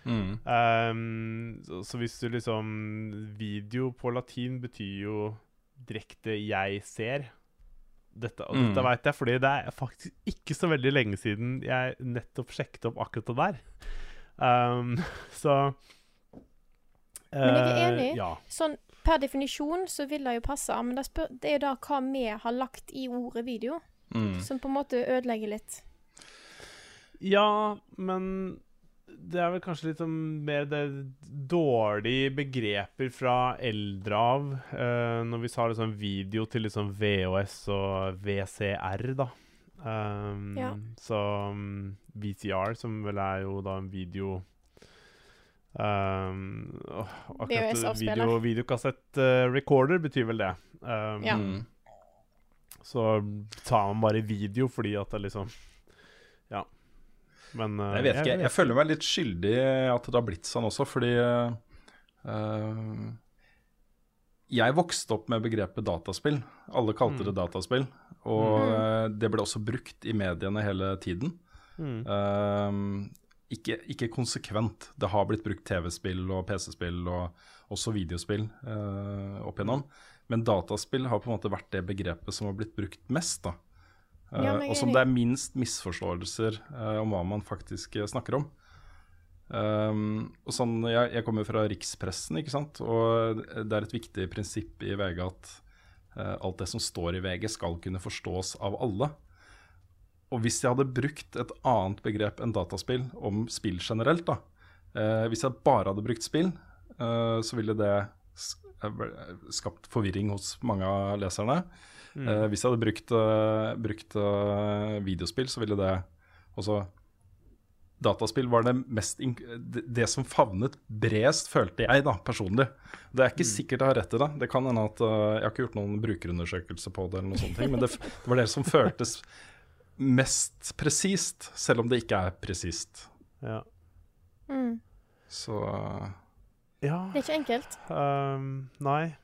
Mm. Um, så, så, hvis du liksom Video på latin betyr jo direkte 'jeg ser'. Dette, og mm. dette veit jeg fordi det er faktisk ikke så veldig lenge siden jeg nettopp sjekket opp akkurat det der. Um, så uh, Men jeg er enig. Ja. Sånn per definisjon så vil det jo passe, men det, spør, det er jo da hva vi har lagt i ordet video, mm. som på en måte ødelegger litt. Ja, men det er vel kanskje litt sånn mer det dårlige begreper fra eldre av. Uh, når vi sa liksom video til liksom VHS og VCR, da. Um, ja. Så um, mm, VCR, som vel er jo da en video um, Akkurat video, videokassett-recorder uh, betyr vel det. Um, ja. Så tar man bare video fordi at det liksom. Men uh, jeg vet ikke. Jeg, jeg, føler meg litt skyldig at det har blitt sånn også, fordi uh, Jeg vokste opp med begrepet dataspill. Alle kalte mm. det dataspill. Og mm. det ble også brukt i mediene hele tiden. Mm. Uh, ikke, ikke, konsekvent. Det har blitt brukt TV-spill og PC-spill og også videospill opp igjennom. Men dataspill har på en måte vært det begrepet som har blitt brukt mest. da. Ja, og som det er minst misforståelser uh, om hva man faktisk uh, snakker om. Um, og sånn, jeg, jeg kommer fra rikspressen, ikke sant? og det er et viktig prinsipp i VG at uh, alt det som står i VG, skal kunne forstås av alle. Og hvis jeg hadde brukt et annet begrep enn dataspill om spill generelt, da, hvis jeg bare hadde brukt spill, så ville det skapt forvirring hos mange av leserne. Mm. Uh, hvis jeg hadde brukt, uh, brukt uh, videospill, så ville det også Dataspill var det mest det, det som favnet bredest, følte jeg da, personlig. Det er ikke mm. sikkert jeg har rett i det. Det kan hende at Jeg har ikke gjort noen brukerundersøkelse på det, eller noe sånt, men det, det var det som føltes mest presist, selv om det ikke er presist. Ja. Mm. Så ja, Det er ikke enkelt. Um, nei.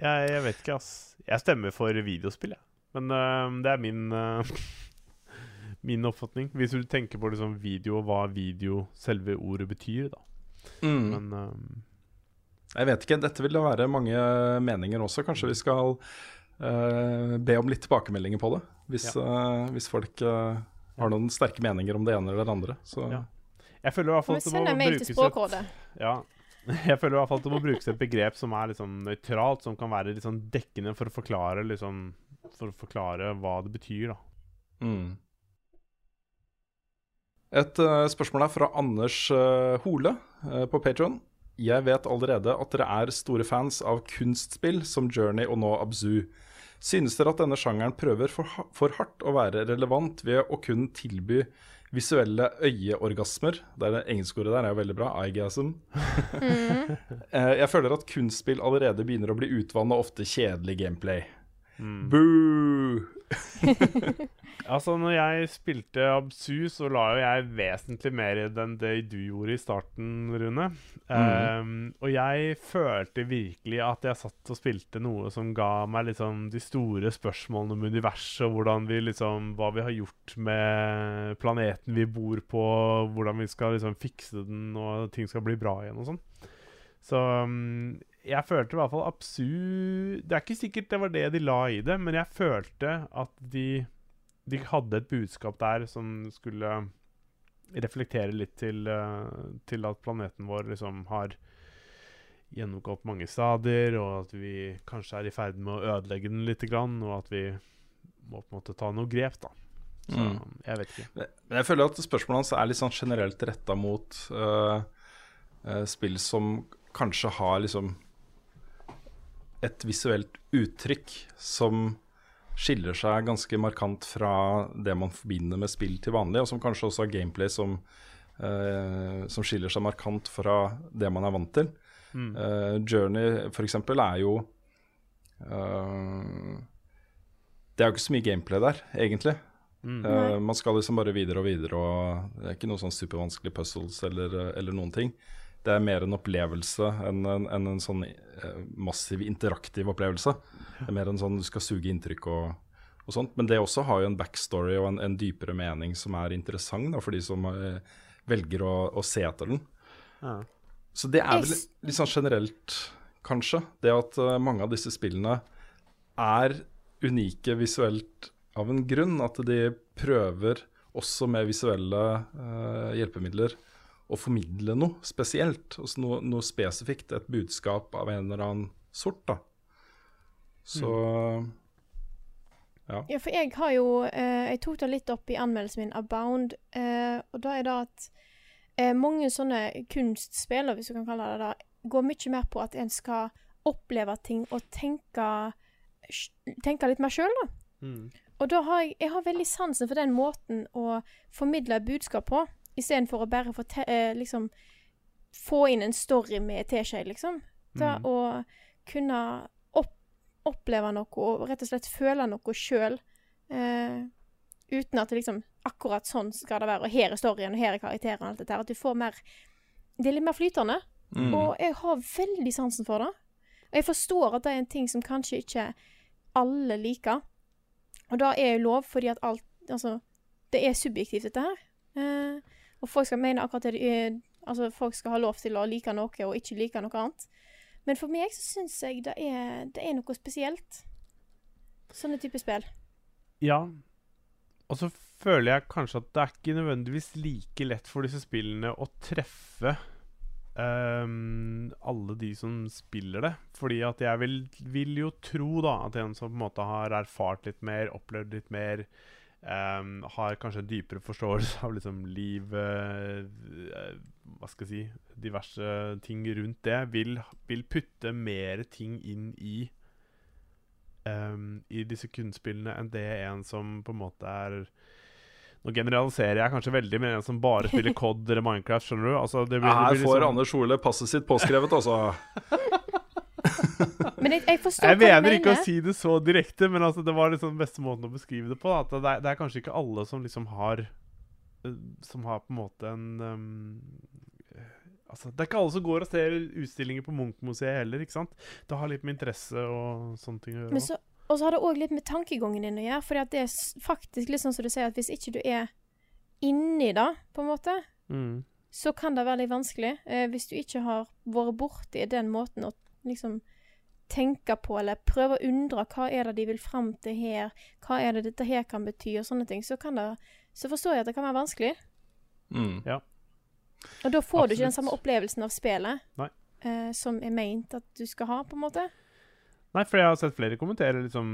Jeg, jeg vet ikke, ass. Jeg stemmer for videospill, jeg. Men uh, det er min uh, Min oppfatning. Hvis du tenker på liksom video og hva video, selve ordet, betyr, da. Mm. Men uh, Jeg vet ikke, dette vil det være mange meninger også. Kanskje vi skal eh, be om litt tilbakemeldinger på det. Hvis, eh, hvis folk har noen sterke meninger om det ene eller det andre. Så Ja. Jeg føler i hvert fall at det må sende mail til brukes et Språkrådet? Ja. Jeg føler i hvert fall at det må brukes et begrep som er liksom nøytralt, som kan være sånn dekkende for å forklare liksom For å forklare hva det betyr, da. mm. Et uh, spørsmål er fra Anders uh, Hole uh, på Patron. Jeg vet allerede at dere er store fans av kunstspill som Journey og nå Abzu. Synes dere at denne sjangeren prøver for, for hardt å være relevant ved å kun tilby visuelle øyeorgasmer? Det er det engelske ordet der er jo veldig bra. Eyegasm. Mm. Eh, Jeg føler at kunstspill allerede begynner å bli utvannet og ofte kjedelig gameplay. Mm. Boo! Altså, når jeg spilte Absu, så la jo jeg vesentlig mer i den det du gjorde i starten, Rune. Ehm, og jeg følte virkelig at jeg satt og spilte noe som ga meg liksom de store spørsmålene om universet, og hvordan vi liksom Hva vi har gjort med planeten vi bor på, hvordan vi skal liksom fikse den, og ting skal bli bra igjen og sånn. Så um, jeg følte i hvert fall absurd Det er ikke sikkert det var det de la i det, men jeg følte at de de hadde et budskap der som skulle reflektere litt til, eh, til at planeten vår liksom har gjennomgått mange stadier, og at vi kanskje er i ferd med å ødelegge den litt, grann, og at vi må på en måte ta noe grep, da. Så Mm. jeg vet ikke. Men jeg føler at spørsmålet hans er litt sånn generelt retta mot uh, uh, spill som kanskje har liksom et visuelt uttrykk som skiller seg ganske markant fra det man forbinder med spill til vanlig, og som kanskje også har gameplay som, uh, som skiller seg markant fra det man er vant til. Mm. Uh, Journey for eksempel er jo uh, Det er jo ikke så mye gameplay der, egentlig. Mm. Uh, man skal liksom bare videre og videre, og det er ikke noe sånn supervanskelige puzzles eller, eller noen ting. Det er mer en opplevelse enn en, en, en sånn eh, massiv interaktiv opplevelse. Det er mer en sånn du skal suge inntrykk og, og sånt. Men det også har jo en backstory og en, en dypere mening som er interessant da, for de som eh, velger å, å se etter den. Ja. Så det er vel litt sånn generelt, kanskje, det at uh, mange av disse spillene er unike visuelt av en grunn. At de prøver også med visuelle uh, hjelpemidler å formidle noe spesielt. Altså noe, noe spesifikt, et budskap av en eller annen sort, da. Så Ja, for jeg har jo eh, Jeg tok det litt opp i anmeldelsen min av Bound, eh, og da er det at eh, mange sånne kunstspill, hvis du kan kalle det det, går mye mer på at en skal oppleve ting og tenke, tenke litt mer sjøl, da. Mm. Og da har jeg, jeg har veldig sansen for den måten å formidle budskap på, istedenfor å bare få, eh, liksom få inn en story med teskje, liksom. Da, Mm. å kunne opp, oppleve noe og rett og slett føle noe sjøl, eh, uten at det liksom akkurat sånn skal det være, og her er storyen, og her er karakteren, og alt dette her. At du får mer Det er litt mer flytende. mm. Og jeg har veldig sansen for det. Og jeg forstår at det er en ting som kanskje ikke alle liker. Og det er jo lov, fordi at alt Altså, det er subjektivt, dette her. Eh, og folk skal mene akkurat det de er Altså, folk skal ha lov til å like noe og ikke like noe annet. Men for meg så syns jeg det er, det er noe spesielt. Sånne type spill. Ja. Og så føler jeg kanskje at det er ikke nødvendigvis like lett for disse spillene å treffe um, alle de som spiller det. Fordi at jeg vil, vil jo tro da at en som på en måte har erfart litt mer, opplevd litt mer, ehm, har kanskje en dypere forståelse av liksom livet uh, Hva skal jeg si Diverse ting rundt det, vil, vil putte mer ting inn i um, i disse kunstspillene enn det en som på en måte er Nå generaliserer jeg kanskje veldig, men en som bare spiller COD eller Minecraft, skjønner du? Altså, det blir, Her får liksom- Anders Hole passet sitt påskrevet, altså. Men jeg, jeg forstår Jeg hva du mener ikke å si det så direkte, men altså, det var liksom beste måten å beskrive det på. At det, er, det er kanskje ikke alle som liksom har eh, Som har på en måte en um, Altså, det er ikke alle som går og ser utstillinger på Munch-museet heller, ikke sant? Det har litt med interesse og sånne ting å gjøre. Men så, og så har det òg litt med tankegangen din å gjøre. For det er faktisk litt sånn som du sier, at hvis ikke du er inni det, på en måte, mm. så kan det være litt vanskelig. Eh, hvis du ikke har vært borti den måten å liksom tenke på, eller prøve å undre hva er det de vil fram til her, hva er det dette her kan bety, og sånne ting, så kan det Så forstår jeg at det kan være vanskelig. Mm. Og da får du ikke den samme opplevelsen av spillet eh, som er meint at du skal ha, på en måte. Nei, for jeg har sett flere kommentere liksom,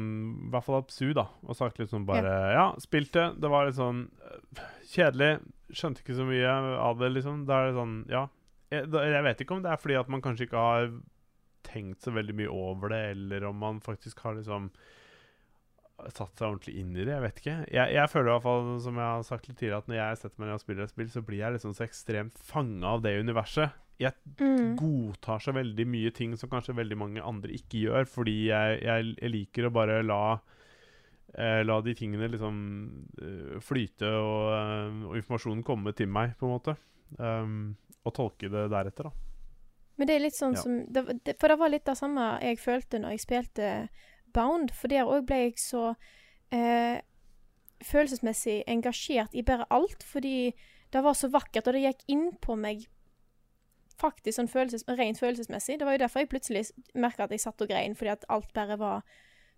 i hvert fall Absu, da, og sagt liksom bare Ja, spilte. Det var litt sånn øh, kjedelig. Skjønte ikke så mye av det, liksom. Da er det sånn Ja. Jeg, da, jeg vet ikke om det er fordi at man kanskje ikke har tenkt så veldig mye over det, eller om man faktisk har liksom satt seg ordentlig inn i det. Jeg vet ikke. Jeg, jeg føler i hvert fall, som jeg har sagt litt tidligere, at når jeg setter meg ned og spiller et spill, så blir jeg liksom så ekstremt fanga av det universet. Jeg Mm. godtar så veldig mye ting som kanskje veldig mange andre ikke gjør, fordi jeg, jeg, jeg liker å bare la eh, La de tingene liksom eh, flyte og, eh, og informasjonen komme til meg, på en måte. Um, og tolke det deretter, da. Men det er litt sånn Ja. som det, det, For det var litt det samme jeg følte når jeg spilte Bound. For der òg ble jeg så eh, følelsesmessig engasjert i bare alt. Fordi det var så vakkert, og det gikk inn på meg faktisk sånn følelses, rent følelsesmessig. Det var jo derfor jeg plutselig merka at jeg satt og grein, fordi at alt bare var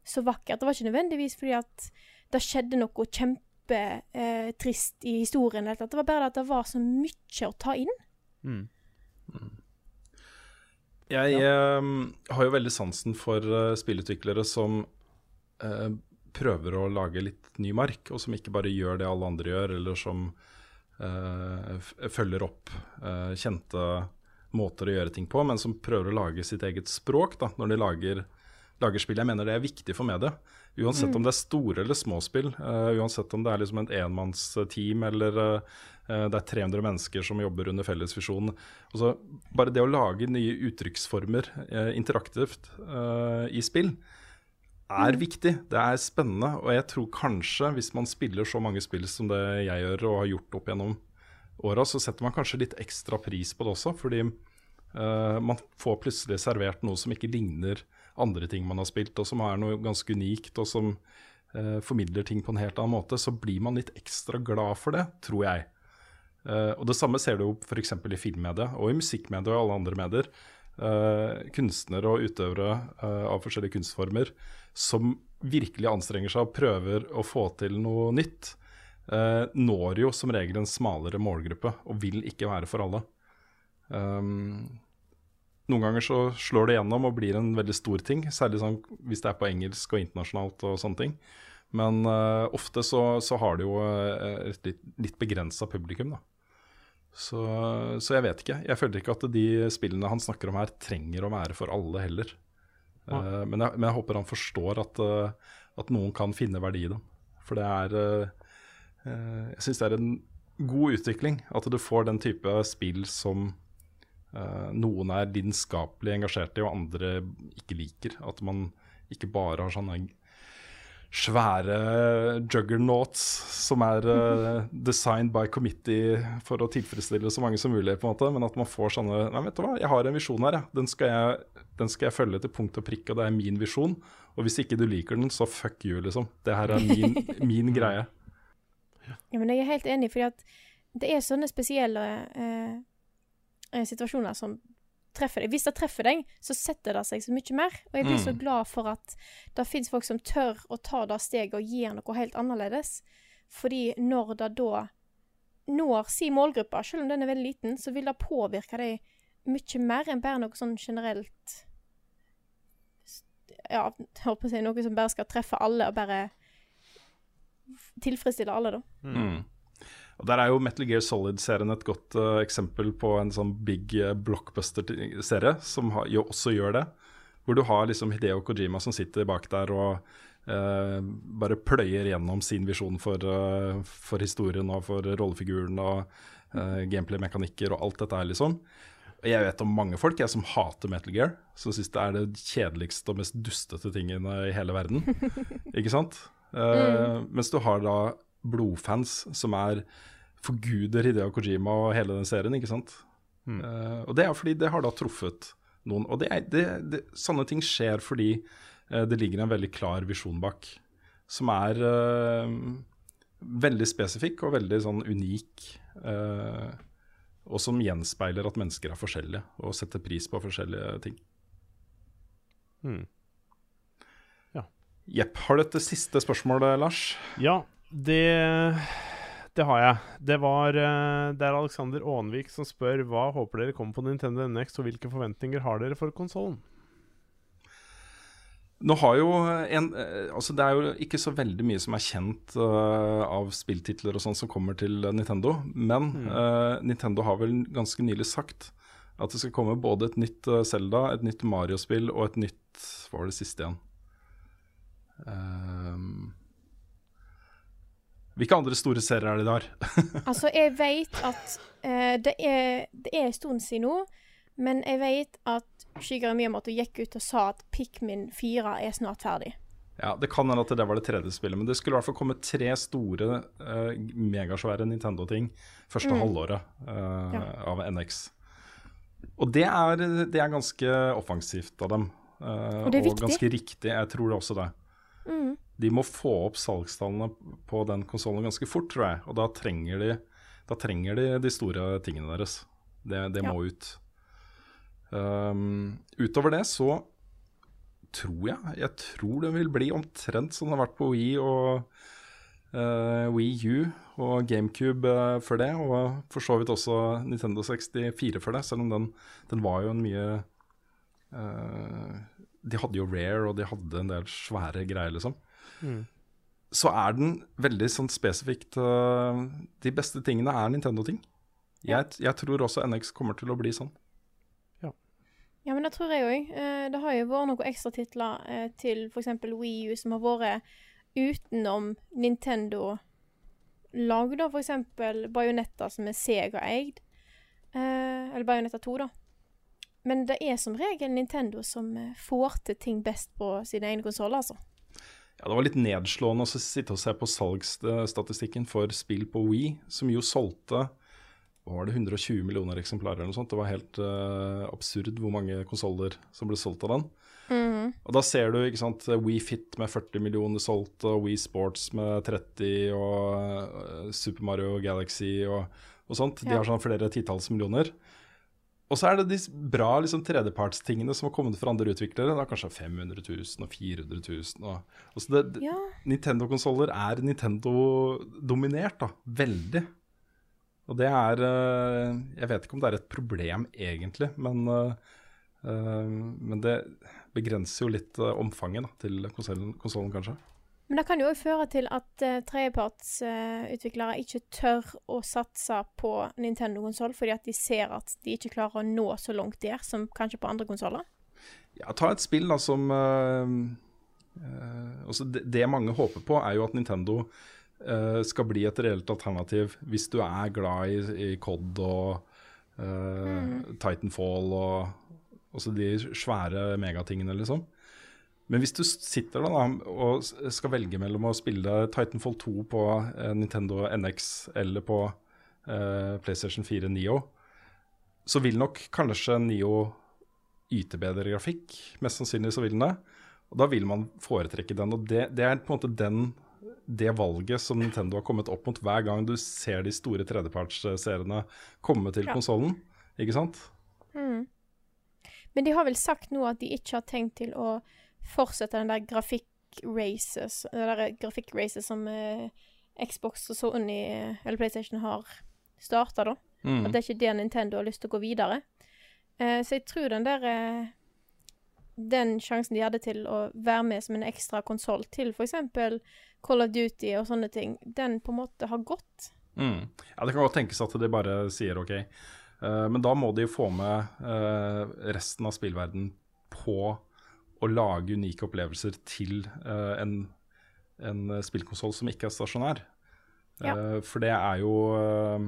så vakkert. Det var ikke nødvendigvis fordi at det skjedde noe kjempetrist eh, i historien. eller at Det var bare det at det var så mye å ta inn. Mm. Mm. Jeg eh, har jo veldig sansen for uh, spillutviklere som uh, prøver å lage litt ny mark, og som ikke bare gjør det alle andre gjør, eller som uh, følger opp kjente måter å gjøre ting på, men som prøver å lage sitt eget språk da, når de lager, lager spill. Jeg mener det er viktig for mediet. Uansett om det er store eller små spill, uansett om det er liksom et enmannsteam eller det er 300 mennesker som jobber under fellesvisjonen. Altså, bare det å lage nye uttrykksformer eh, interaktivt eh, i spill er viktig. Det er spennende. Og jeg tror kanskje, hvis man spiller så mange spill som det jeg gjør og har gjort opp gjennom åra, så setter man kanskje litt ekstra pris på det også. Fordi uh, man får plutselig servert noe som ikke ligner andre ting man har spilt, og som er noe ganske unikt, og som eh, formidler ting på en helt annen måte. Så blir man litt ekstra glad for det, tror jeg. Eh, og Det samme ser du jo f.eks. i filmmediet og i musikkmediet og alle andre medier. Eh, kunstnere og utøvere eh, av forskjellige kunstformer som virkelig anstrenger seg og prøver å få til noe nytt, når jo som regel en smalere målgruppe og vil ikke være for alle. Um, noen ganger så slår det gjennom og blir en veldig stor ting, særlig sånn hvis det er på engelsk og internasjonalt og sånne ting. Men uh, ofte så, så har det jo et litt, litt begrensa publikum, da. Så, så jeg vet ikke. Jeg føler ikke at de spillene han snakker om her, trenger å være for alle heller. Eh, men, jeg, men jeg håper han forstår at, uh, at noen kan finne verdi i dem. For det er uh, Jeg syns det er en god utvikling at du får den type spill som noen er lidenskapelig engasjert i, og andre ikke liker. At man ikke bare har sånne svære juggernauts som er uh, designed by committee for å tilfredsstille så mange som mulig, på en måte, men at man får sånne Nei, vet du hva, jeg har en visjon her, ja. Den skal jeg, den skal jeg følge til punkt og prikke, og det er min visjon. Og hvis ikke du liker den, så fuck you, liksom. Det her er min, min greie. Ja, men jeg er helt enig, fordi at det er sånne spesielle eh, eh, situasjoner som treffer deg. Hvis det treffer deg, så setter det seg så mye mer. Og jeg blir så Mm. glad for at det fins folk som tør å ta det steget og gjøre noe helt annerledes. Fordi når det da når si målgruppe, selv om den er veldig liten, så vil det påvirke deg mye mer enn bare noe sånn generelt Ja, jeg holdt på å si noe som bare skal treffe alle, og bare tilfredsstille alle, da. Mm. Og Der er jo Metal Gear Solid-serien et godt uh, eksempel på en sånn big eh, blockbuster-serie, som har, jo, også gjør det. Hvor du har liksom Hideo Kojima som sitter bak der og uh, bare pløyer gjennom sin visjon for, uh, for historien og for rollefiguren og gameplay-mekanikker og alt dette her, liksom. Og jeg vet om mange folk jeg som hater Metal Gear, som syns det er det kjedeligste og mest dustete tingene i hele verden. Ikke sant? Mm. Mens du har da blodfans som er forguder Hideo Kojima og hele den serien, ikke sant? Mm. Uh, og det er fordi det har da truffet noen. Og det er, det, det, sånne ting skjer fordi uh, det ligger en veldig klar visjon bak, som er uh, veldig spesifikk og veldig sånn unik. eh, og som gjenspeiler at mennesker er forskjellige og setter pris på forskjellige ting. Mm. Jepp. Har du et siste spørsmål, Lars? Ja, det, det har jeg. Det var eh, Det er Alexander Aanvik som spør hva håper dere kommer på Nintendo NX, og hvilke forventninger har dere for konsollen? Nå har jo en, eh, altså Det er jo ikke så veldig mye som er kjent uh, av spilltitler og sånn som kommer til Nintendo, men eh, Nintendo har vel ganske nylig sagt at det skal komme både et nytt uh, Zelda, et nytt Mario-spill og et nytt Hva var det siste igjen? Ehm, hvilke andre store serier er det de har? Altså, jeg vet at uh, det, er, det er en stund siden nå, men jeg vet at Shigeru Miyamoto gikk ut og sa at Pikmin 4 er snart ferdig. Ja, Det kan hende at det var det tredje spillet, men det skulle i hvert fall komme tre store, uh, megasvære Nintendo-ting første Mm. halvåret uh, Ja. av NX. Og det er, det er ganske offensivt av dem. Uh, Og det er viktig. ganske riktig. Jeg tror det også det. Mm. De må få opp salgstallene på den konsollen ganske fort, tror jeg. Og da trenger de, da trenger de, de store tingene deres. Det, det Ja. må ut. Um, utover det så tror jeg Jeg tror det vil bli omtrent som det har vært på Wii og uh, Wii U og GameCube uh, for det, og for så vidt også Nintendo 64 for det, selv om den, den var jo en mye uh, De hadde jo Rare, og de hadde en del svære greier, liksom. Mm. Så er den veldig sånn spesifikt uh, De beste tingene er Nintendo-ting. Ja. Jeg, jeg tror også NX kommer til å bli sånn. Ja, men det tror jeg òg. Eh, det har jo vært noen ekstratitler eh, til f.eks. Wii U som har vært utenom Nintendo-lag, da. For eksempel Bajonetta, som er Sega-eid. Eh, eller Bajonetta 2, da. Men det er som regel Nintendo som får til ting best på sine egne konsoller, altså. Ja, Det var litt nedslående å sitte og se på salgsstatistikken for spill på Wii, som jo solgte var det, 120 millioner eksemplarer eller noe sånt. Det var helt uh, absurd hvor mange konsoller som ble solgt av den. Mhm. Og da ser du ikke sant, Wii Fit med 40 millioner solgt, og Wii Sports med 30, og uh, Super Mario Galaxy og, og sånt. De Ja. har sånn flere titalls millioner. Og så er det de bra liksom, tredjepartstingene som har kommet fra andre utviklere. Er kanskje 500 000 og 400 000. Og, altså det, Ja. Nintendo-konsoller er Nintendo-dominert, da. Veldig. Og det er eh, Jeg vet ikke om det er et problem, egentlig, men, eh, eh, men det begrenser jo litt omfanget da, til konsollen, kanskje. Men det kan jo òg føre til at uh, tredjepartsutviklere ikke tør å satse på Nintendo-konsoll fordi at de ser at de ikke klarer å nå så langt der som kanskje på andre konsoller. Ja, ta et spill da som uh, altså det, det mange håper på, er jo at Nintendo skal bli et reelt alternativ hvis du er glad i, i COD og mm. Titanfall og også de svære megatingene, liksom. Men hvis du sitter da, da og skal velge mellom å spille Titanfall 2 på eh, Nintendo NX eller på eh, PlayStation 4 Neo, så vil nok kanskje Neo yte bedre grafikk. Mest sannsynlig så vil den det. Og da vil man foretrekke den. Og det, det er på en måte den, det valget som Nintendo har kommet opp mot hver gang du ser de store tredjepartsseriene komme til Ja. konsollen. Ikke sant? Mm. Men de har vel sagt nå at de ikke har tenkt til å fortsette den der grafikk-races Det der grafikk-racet som eh, Xbox og Sony eh, eller PlayStation har starta, da. Mm. At det er ikke det Nintendo har lyst til å gå videre. Eh, så jeg tror den der eh, Den sjansen de hadde til å være med som en ekstra konsoll til f.eks. Call of Duty og sånne ting, den på en måte har gått. Mm. Ja, Det kan godt tenkes at de bare sier OK. Uh, men da må de jo få med uh, resten av spillverden på å lage unike opplevelser til uh, en, en spillkonsoll som ikke er stasjonær. Ja. Uh, for det er jo uh,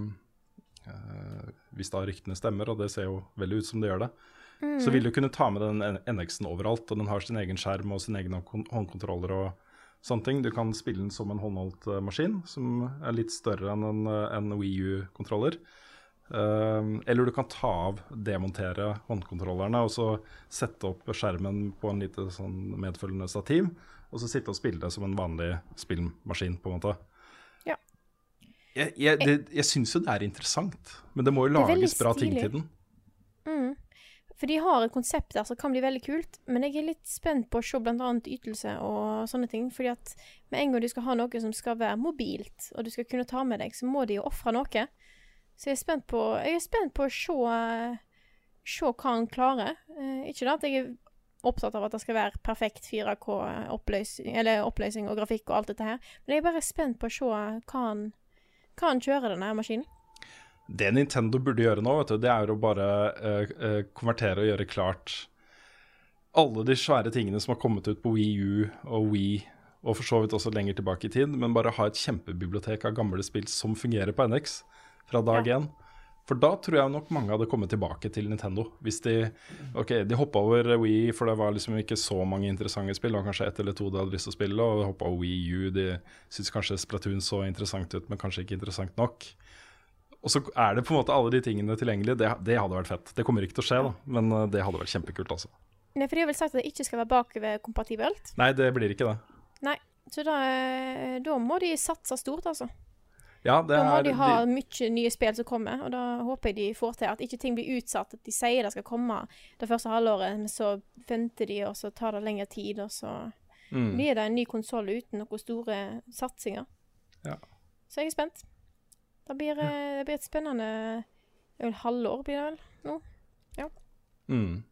Hvis da ryktene stemmer, og det ser jo veldig ut som det gjør det, så vil du kunne ta med den NX-en overalt. Og den har sin egen skjerm og sin egen håndkontroller og sånne ting. Du kan spille den som en håndholdt maskin, som er litt større enn en, en Wii U-kontroller. Eh, eller du kan ta av, demontere håndkontrollerne og så sette opp skjermen på en lite sånn medfølgende stativ. Og så sitte og spille det som en vanlig spillmaskin, på en måte. Ja. Jeg, jeg, det, jeg syns jo det er interessant, men det må jo lages bra ting til den. Mm. For de har et konsept der som kan bli veldig kult, men jeg er litt spent på å se annet ytelse og sånne ting. Fordi at med en gang du skal ha noe som skal være mobilt, og du skal kunne ta med deg, så må de jo ofre noe. Så jeg er spent på, er spent på å se, se hva han klarer. Eh, ikke da at jeg er opptatt av at det skal være perfekt 4K-oppløsning eller oppløsning og grafikk og alt dette her, men jeg er bare spent på å se hva han, hva han kjører, denne maskinen. Det Nintendo burde gjøre nå, vet du, det er å bare uh, uh, konvertere og gjøre klart alle de svære tingene som har kommet ut på Wii U og Wii, og for så vidt også lenger tilbake i tid, men bare ha et kjempebibliotek av gamle spill som fungerer på NX fra dag én. For da tror jeg nok mange hadde kommet tilbake til Nintendo. Hvis de Ok, de hoppa over Wii, for det var liksom ikke så mange interessante spill. Og kanskje ett eller to de hadde lyst til å spille, og hoppa over Wii U. De syntes kanskje Splatoon så interessant ut, men kanskje ikke interessant nok. Og så er det på en måte alle de tingene tilgjengelig. Det, det hadde vært fett. Det kommer ikke til å skje, da, men uh, det hadde vært kjempekult, altså. Nei, for de har vel sagt at det ikke skal være bakoverkompatibelt. Nei, det blir ikke det. Nei, Så da, eh, da må de satse stort, altså. Ja, det Da må er de ha de, mye nye spill som kommer, og da håper jeg de får til at ikke ting blir utsatt. At de sier det skal komme det første halvåret, men så venter de, og så tar det lengre tid, og så mm, blir det en ny konsoll uten noen store satsinger. Ja. Så jeg er spent. Det blir, eh, det blir et spennende vel halvår, blir det vel? mm.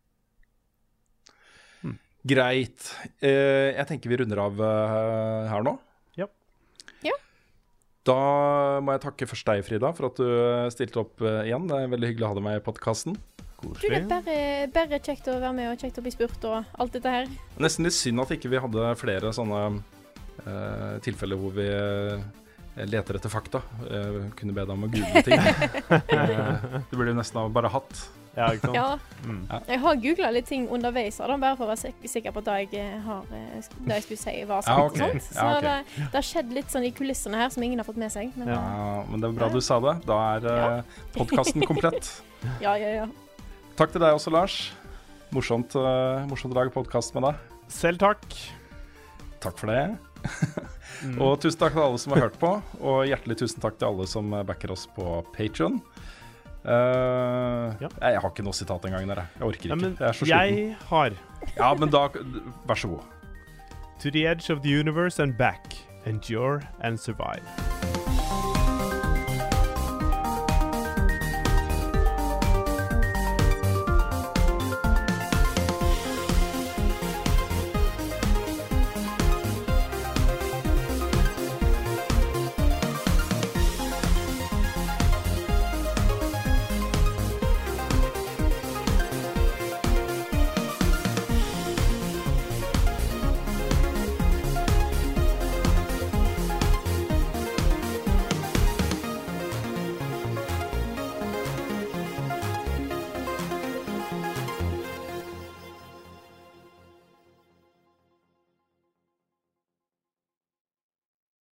Mm. Greit. Eh, jeg tenker vi runder av eh, her nå. Da må jeg takke først deg, Frida, for at du stilte opp eh, igjen. Det er veldig hyggelig å ha deg med i podkasten. Er Koselig. bare, bare kjekt å være med og kjekt å bli spurt og alt dette her. Nesten litt synd at ikke vi hadde flere sånne uh, tilfeller hvor vi eh, leter etter fakta. Uh, kunne be deg om å google ting. uh, det burde vi nesten ha bare hatt. Ja, ikke sant? Ja, Mm. jeg har googla litt ting underveis, da, bare for å være sik sikker på at det jeg, eh, har, eh, det jeg skulle si, var sant. Ja, og sånt. Så Ja, okay. det, det har skjedd litt sånn i kulissene her som ingen har fått med seg. Men Ja. Ja, men det er bra du sa det. Da er uh, podkasten komplett. ja, ja, ja. Takk til deg også, Lars. Morsomt, uh, morsomt å lage podkast med deg. Selv takk. Takk for det. Mm. Og tusen takk til alle som har hørt på, og hjertelig tusen takk til alle som backer oss på Patron. Ja. jeg, jeg har ikke noe sitat engang. der, Jeg Jeg orker ikke. Ja, jeg er så sliten. jeg har Ja, men da Vær så god. To the edge of the universe and back. Endure and survive.